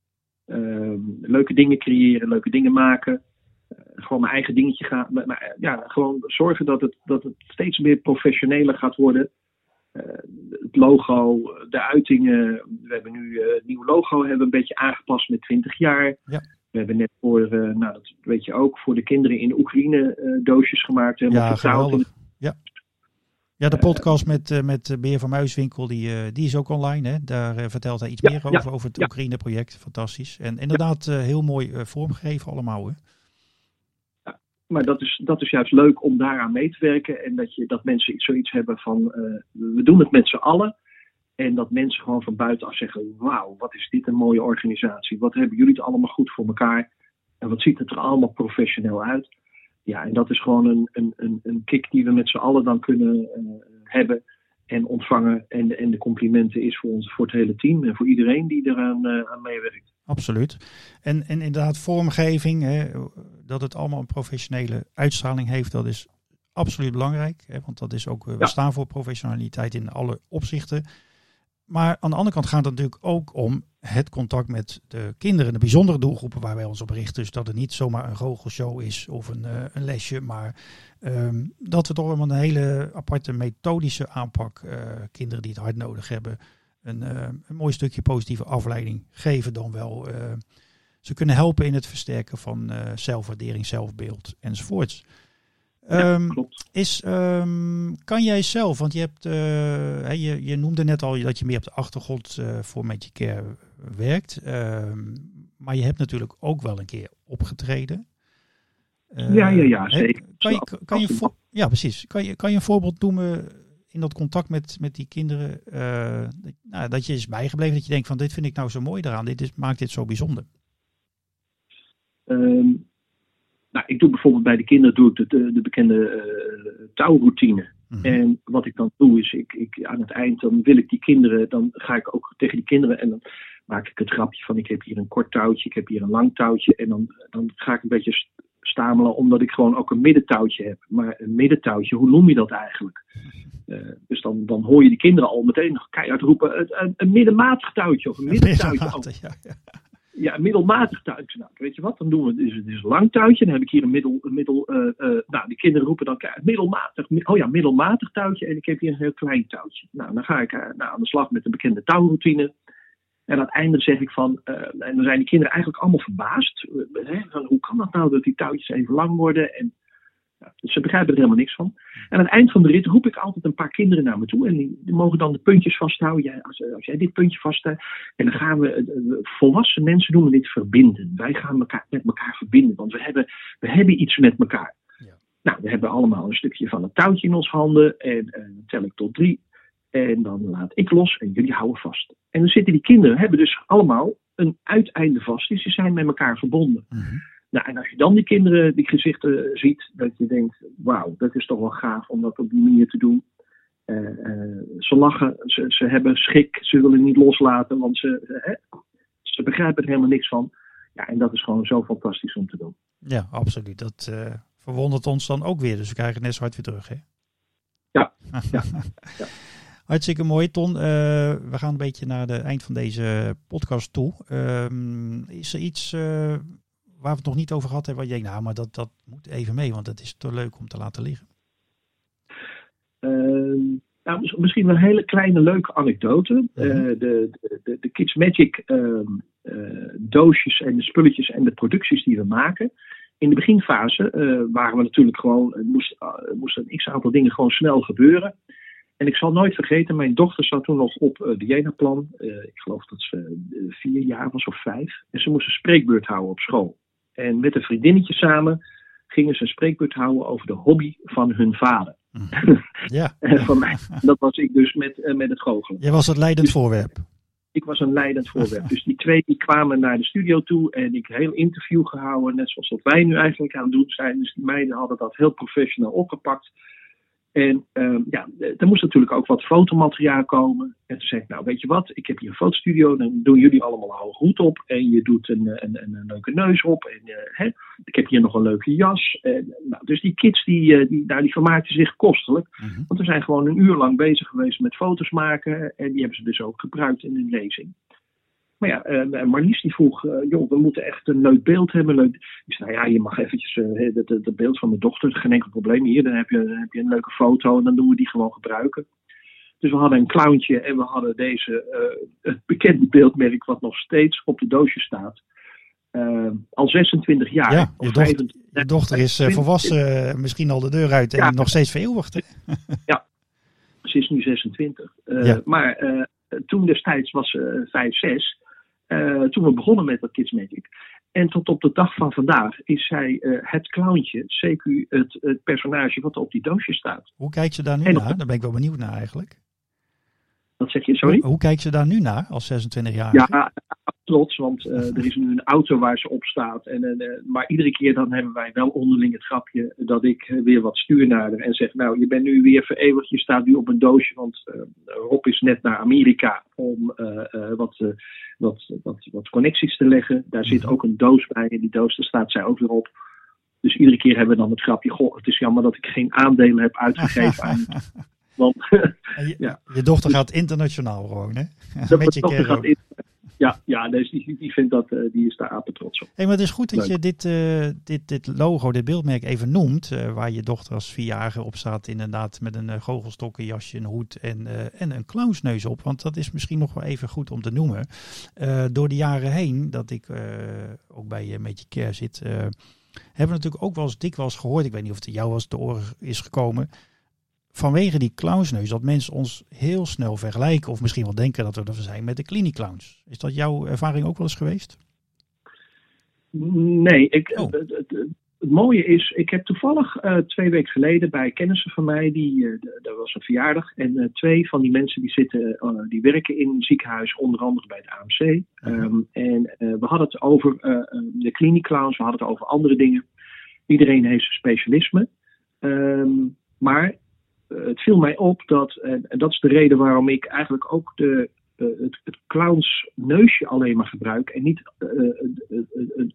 ehm, leuke dingen creëren, leuke dingen maken. Eh, gewoon mijn eigen dingetje gaan. Maar, maar, ja, gewoon zorgen dat het, dat het steeds meer professioneler gaat worden. Uh, het logo, de uitingen. We hebben nu uh, het nieuwe logo hebben we een beetje aangepast met 20 jaar. Ja. We hebben net voor, uh, nou dat weet je ook, voor de kinderen in Oekraïne doosjes gemaakt. Ja, geweldig. Ja. Ja, de podcast met, met Beer van Muiswinkel, die, die is ook online. Hè? Daar vertelt hij iets ja, meer over, ja, over het. Oekraïne-project. Fantastisch. En inderdaad heel mooi vormgegeven allemaal. Hè? Maar dat is, dat is juist leuk om daaraan mee te werken. En dat, je, dat mensen zoiets hebben van, uh, we doen het met z'n allen. En dat mensen gewoon van buitenaf zeggen, wauw, wat is dit een mooie organisatie. Wat hebben jullie het allemaal goed voor elkaar. En wat ziet het er allemaal professioneel uit. Ja, en dat is gewoon een, een, een, een kick die we met z'n allen dan kunnen hebben en ontvangen. En en de complimenten is voor ons, voor het hele team en voor iedereen die eraan aan meewerkt. Absoluut. En, en inderdaad, vormgeving, hè, dat het allemaal een professionele uitstraling heeft, dat is absoluut belangrijk. Hè, want dat is ook, we staan voor professionaliteit in alle opzichten. Maar aan de andere kant gaat het natuurlijk ook om het contact met de kinderen, de bijzondere doelgroepen waar wij ons op richten. Dus dat het niet zomaar een goochelshow is of een, uh, een lesje, maar um, dat we toch wel een hele aparte methodische aanpak, uh, kinderen die het hard nodig hebben, een, uh, een mooi stukje positieve afleiding geven dan wel. ze kunnen helpen in het versterken van zelfwaardering, zelfbeeld enzovoorts. Ja, um, klopt. Is, um, kan jij zelf, want je, hebt, uh, je, je noemde net al dat je meer op de achtergrond uh, voor Magic Care werkt. Um, maar je hebt natuurlijk ook wel een keer opgetreden. Ja, ja, ja, zeker. Kan je, kan je ja, precies. Kan je, kan je een voorbeeld noemen in dat contact met, met die kinderen? nou, dat je is bijgebleven, dat je denkt van dit vind ik nou zo mooi eraan. Dit is, maakt dit zo bijzonder. Um, nou, ik doe bijvoorbeeld bij de kinderen doe ik de, de, bekende uh, touwroutine. Mhm. En wat ik dan doe is, ik, ik, aan het eind dan wil ik die kinderen, dan ga ik ook tegen die kinderen en dan maak ik het grapje van ik heb hier een kort touwtje, ik heb hier een lang touwtje. En dan, dan ga ik een beetje stamelen omdat ik gewoon ook een middentouwtje heb. Maar een middentouwtje, hoe noem je dat eigenlijk? Uh, dus dan, dan hoor je die kinderen al meteen nog keihard roepen, een, een, een middenmatig touwtje of een middentouwtje. Ja, ja ja, een middelmatig touwtje. Nou, weet je wat, dan doen we dus, dus een lang touwtje. Dan heb ik hier een middel, een middel uh, uh, nou, die kinderen roepen dan middelmatig, oh ja, middelmatig touwtje. En ik heb hier een heel klein touwtje. Nou, dan ga ik nou, aan de slag met de bekende touwroutine. En aan het einde zeg ik van, en dan zijn die kinderen eigenlijk allemaal verbaasd. Hè, van, hoe kan dat nou dat die touwtjes even lang worden? En dus ze begrijpen er helemaal niks van. En aan het eind van de rit roep ik altijd een paar kinderen naar me toe. En die, mogen dan de puntjes vasthouden. Jij, als, als, jij dit puntje vasthoudt. En dan gaan we, volwassen mensen noemen dit verbinden. Wij gaan elkaar, met elkaar verbinden. Want we hebben, we hebben iets met elkaar. Ja. Nou, we hebben allemaal een stukje van het touwtje in ons handen. En, dan tel ik tot drie. En dan laat ik los en jullie houden vast. En dan zitten die kinderen, hebben dus allemaal een uiteinde vast. Dus ze zijn met elkaar verbonden. Mm nou, en als je dan die kinderen, die gezichten ziet, dat je denkt, wauw, dat is toch wel gaaf om dat op die manier te doen. Uh, uh, ze lachen, ze, ze hebben schik, ze willen niet loslaten, want ze, uh, ze begrijpen er helemaal niks van. Ja, en dat is gewoon zo fantastisch om te doen. Ja, absoluut. Dat verwondert ons dan ook weer, dus we krijgen het net zo hard weer terug, hè? Ja. <laughs> ja. <laughs> ja. Hartstikke mooi, Ton. we gaan een beetje naar het eind van deze podcast toe. Ehm, is er iets waar we het nog niet over gehad hebben, waar je denkt, nou, maar dat, dat moet even mee, want het is te leuk om te laten liggen? Uh, nou, misschien een hele kleine leuke anekdote. Uh, de, de, de, Kids Magic uh, doosjes en de spulletjes en de producties die we maken. In de beginfase waren we natuurlijk gewoon, moest, moesten een x aantal dingen gewoon snel gebeuren. En ik zal nooit vergeten, mijn dochter zat toen nog op de Jena-plan. ik geloof dat ze vier jaar was of vijf. En ze moest een spreekbeurt houden op school. En met een vriendinnetje samen gingen ze een spreekbeurt houden over de hobby van hun vader. Mhm. Ja. <laughs> van mij. Dat was ik dus met, uh, met het goochelen. Jij was het leidend dus, voorwerp. Ik was een leidend voorwerp. <laughs> dus die twee die kwamen naar de studio toe en ik heel interview gehouden. Net zoals wat wij nu eigenlijk aan het doen zijn. Dus die meiden hadden dat heel professioneel opgepakt. En uh, ja, er moest natuurlijk ook wat fotomateriaal komen. En toen zei ik, nou weet je wat, ik heb hier een fotostudio, dan doen jullie allemaal een hoge hoed op. En je doet een, een, een, een leuke neus op. En uh, hè, ik heb hier nog een leuke jas. En, nou, dus die kids die, uh, die, nou, die vermaakten zich kostelijk. Mhm. Want we zijn gewoon een uur lang bezig geweest met foto's maken. En die hebben ze dus ook gebruikt in hun lezing. Maar ja, uh, Marlies die vroeg, uh, joh, we moeten echt een leuk beeld hebben. Leuk. Ik zei, nou ja, je mag eventjes uh, het, beeld van mijn dochter, geen enkel probleem hier. Dan heb, je, dan heb je een leuke foto en dan doen we die gewoon gebruiken. Dus we hadden een clowntje en we hadden deze, het bekende beeldmerk wat nog steeds op de doosje staat. al 26 jaar. Ja, je, dochter, je dochter is volwassen, misschien al de deur uit en nog steeds vereeuwigd. <laughs> ja, ze is nu 26. Ja. Maar toen destijds was ze 5, 6. Eh, toen we begonnen met dat Kids Magic. En tot op de dag van vandaag is zij uh, het clowntje, CQ, het, het, personage wat op die doosje staat. Hoe kijkt ze daar nu naar? Daar ben ik wel benieuwd naar eigenlijk. Wat zeg je, sorry? Hoe, hoe kijkt ze daar nu naar als 26 jaar? Ja, trots, want <laughs> er is nu een auto waar ze op staat. En, maar iedere keer dan hebben wij wel onderling het grapje dat ik weer wat stuur naar haar en zeg: Nou, je bent nu weer vereeuwigd, je staat nu op een doosje, want Rob is net naar Amerika om wat, wat, wat, wat connecties te leggen. Daar zit ook een doos bij en die doos, daar staat zij ook weer op. Dus iedere keer hebben we dan het grapje: Goh, het is jammer dat ik geen aandelen heb uitgegeven aan. <laughs> Want, <laughs> je, ja. je, dochter gaat internationaal gewoon, hè? <laughs> Dat Met je gaat ja, ja dus die, die, vindt dat, uh, die is daar apen trots op. Hey, maar het is goed dat je dit, uh, dit, dit logo, dit beeldmerk even noemt. Uh, waar je dochter als vierjarige op staat, inderdaad, met een goochelstokken, jasje, een hoed en, en een clownsneus op. Want dat is misschien nog wel even goed om te noemen. door de jaren heen, dat ik ook bij je met je care zit, hebben we natuurlijk ook wel eens dikwijls gehoord. Ik weet niet of het jou was te oren is gekomen vanwege die clownsneus dat mensen ons heel snel vergelijken of misschien wel denken dat we er zijn met de kliniekclowns. Is dat jouw ervaring ook wel eens geweest? Nee, ik, oh. het, het, mooie is, ik heb toevallig uh, twee weken geleden bij kennissen van mij, die, uh, dat was een verjaardag, en uh, twee van die mensen die zitten, die werken in een ziekenhuis, onder andere bij het AMC. Um, en we hadden het over de kliniekclowns, we hadden het over andere dingen. Iedereen heeft zijn specialisme. Um, maar eh, het viel mij op dat, en, dat is de reden waarom ik eigenlijk ook de, uh, het, het clownsneusje alleen maar gebruik en niet uh,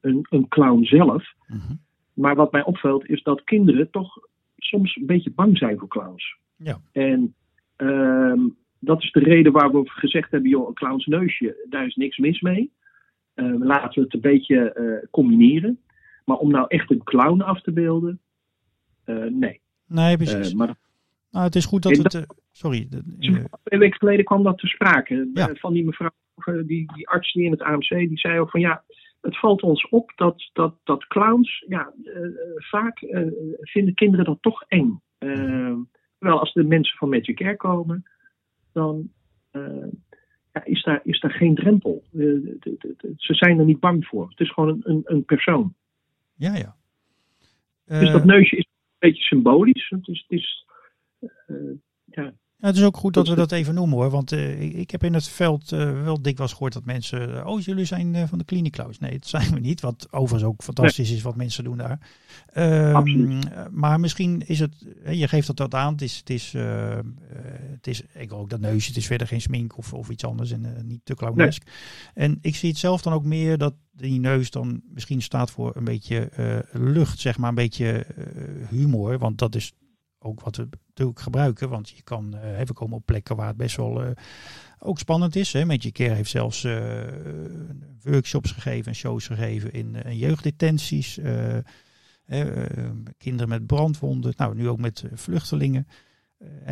een, een, clown zelf. Mhm. Maar wat mij opvalt is dat kinderen toch soms een beetje bang zijn voor clowns. Ja. En ehm, dat is de reden waarom we gezegd hebben, joh, een clownsneusje, daar is niks mis mee. laten we het een beetje combineren. Maar om nou echt een clown af te beelden, nee. Nee, precies. maar nou, het is goed dat het. Uh, sorry. Twee weken geleden kwam dat te sprake. Eh, van die mevrouw, eh, die, die arts die in het AMC, die zei ook van ja. Het valt ons op dat, dat, dat clowns, ja, vaak vinden kinderen dat toch eng. terwijl als de mensen van Magic Care komen, dan ja, is, daar, is daar geen drempel. ze zijn er niet bang voor. Het is gewoon een, een, een persoon. Ja, ja. dus dat neusje is een beetje symbolisch. Het is, het is ja, ja, het is ook goed dat we dat even noemen hoor. Want uh, ik heb in het veld uh, wel dikwijls gehoord dat mensen. Uh, oh, jullie zijn van de Clinic Klaus. Nee, dat <laughs> zijn we niet. Wat overigens ook fantastisch is wat mensen doen daar. Um, maar misschien is het. je geeft dat wat aan. Het is. Het is, het is ik ook dat neusje. Het is verder geen smink of, of iets anders. En niet te clownesk. En ik zie het zelf dan ook meer dat die neus dan misschien staat voor een beetje lucht. Zeg maar een beetje humor. Want dat is ook wat we natuurlijk gebruiken. Want je kan, uh, we komen op plekken waar het best wel uh, ook spannend is. Hè. Je Care heeft zelfs uh, workshops gegeven en shows gegeven in, in jeugddetenties. kinderen met brandwonden. Nou, nu ook met vluchtelingen.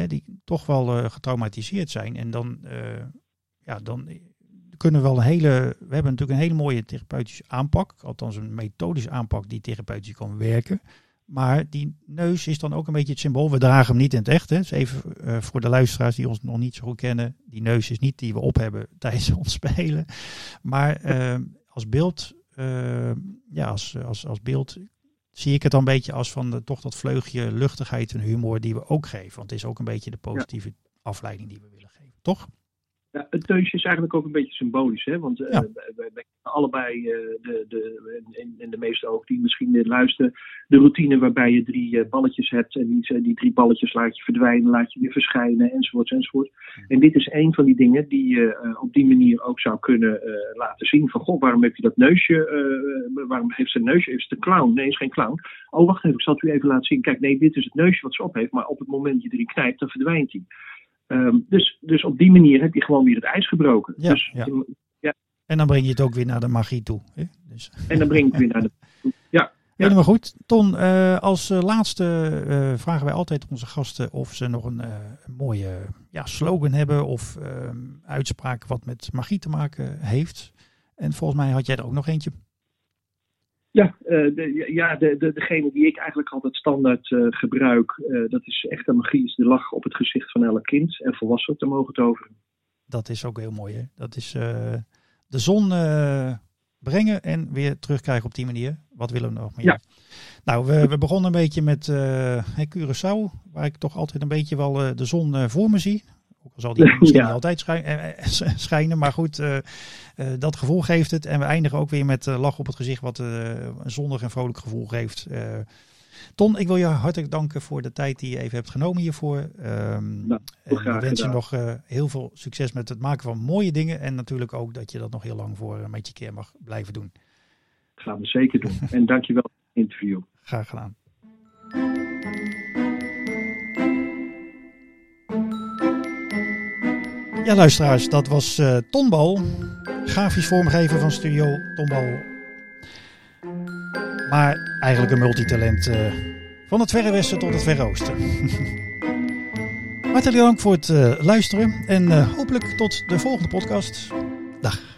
die toch wel getraumatiseerd zijn. En dan, ja, dan kunnen we wel een hele. We hebben natuurlijk een hele mooie therapeutische aanpak. Althans, een methodische aanpak die therapeutisch kan werken. Maar die neus is dan ook een beetje het symbool. We dragen hem niet in het echt. Hè. Dus even uh, voor de luisteraars die ons nog niet zo goed kennen. Die neus is niet die we op hebben <laughs> tijdens ons spelen. Maar uh, als beeld, uh, ja, als, als, als beeld zie ik het dan een beetje als van de, toch dat vleugje luchtigheid en humor die we ook geven. Want het is ook een beetje de positieve afleiding die we willen geven. Toch? Ja, het deuntje is eigenlijk ook een beetje symbolisch. Hè? Want uh, wij, allebei, uh, de, de, en, en, de meeste ook die misschien luisteren, de routine waarbij je drie uh, balletjes hebt. En die, die drie balletjes laat je verdwijnen, laat je weer verschijnen, enzovoort, enzovoort. En dit is een van die dingen die je op die manier ook zou kunnen laten zien. Van, goh, waarom heb je dat neusje, waarom heeft ze een neusje? Is het een clown? Nee, is geen clown. Oh, wacht even, ik zal het u even laten zien. Kijk, nee, dit is het neusje wat ze op heeft. Maar op het moment dat je erin knijpt, dan verdwijnt hij. Um, dus, dus op die manier heb je gewoon weer het ijs gebroken. Ja, dus, ja. ja. En dan breng je het ook weer naar de magie toe. Hè? Dus. En dan breng je het weer naar de toe. Ja. Ja. Helemaal goed. Ton, uh, als uh, laatste uh, vragen wij altijd onze gasten of ze nog een, een mooie ja, slogan hebben of ehm, uitspraak wat met magie te maken heeft. En volgens mij had jij er ook nog eentje. Ja, uh, de, ja de, de, degene die ik eigenlijk altijd standaard uh, gebruik, uh, dat is echte magie, is de lach op het gezicht van elk kind en volwassenen te mogen toveren. Dat is ook heel mooi, hè? Dat is de zon brengen en weer terugkrijgen op die manier. Wat willen we nog meer? Ja. Nou, we, we begonnen een beetje met Curaçao, waar ik toch altijd een beetje wel de zon voor me zie. Ook al zal die <laughs> misschien niet altijd schijnen. Maar goed, dat gevoel geeft het. En we eindigen ook weer met lach op het gezicht. Wat een zonnig en vrolijk gevoel geeft. Ton, ik wil je hartelijk danken voor de tijd die je even hebt genomen hiervoor. Um, nou, en wens je nog heel veel succes met het maken van mooie dingen. En natuurlijk ook dat je dat nog heel lang voor uh, met je keer mag blijven doen. Dat gaan we zeker doen. <laughs> en dankjewel voor het interview. Graag gedaan. Ja, luisteraars, dat was uh, Ton Bal, grafisch vormgever van Studio Tonbal maar eigenlijk een multitalent uh, van het Verre Westen tot het Verre Oosten. <laughs> Hartelijk dank voor het uh, luisteren en hopelijk tot de volgende podcast. Dag.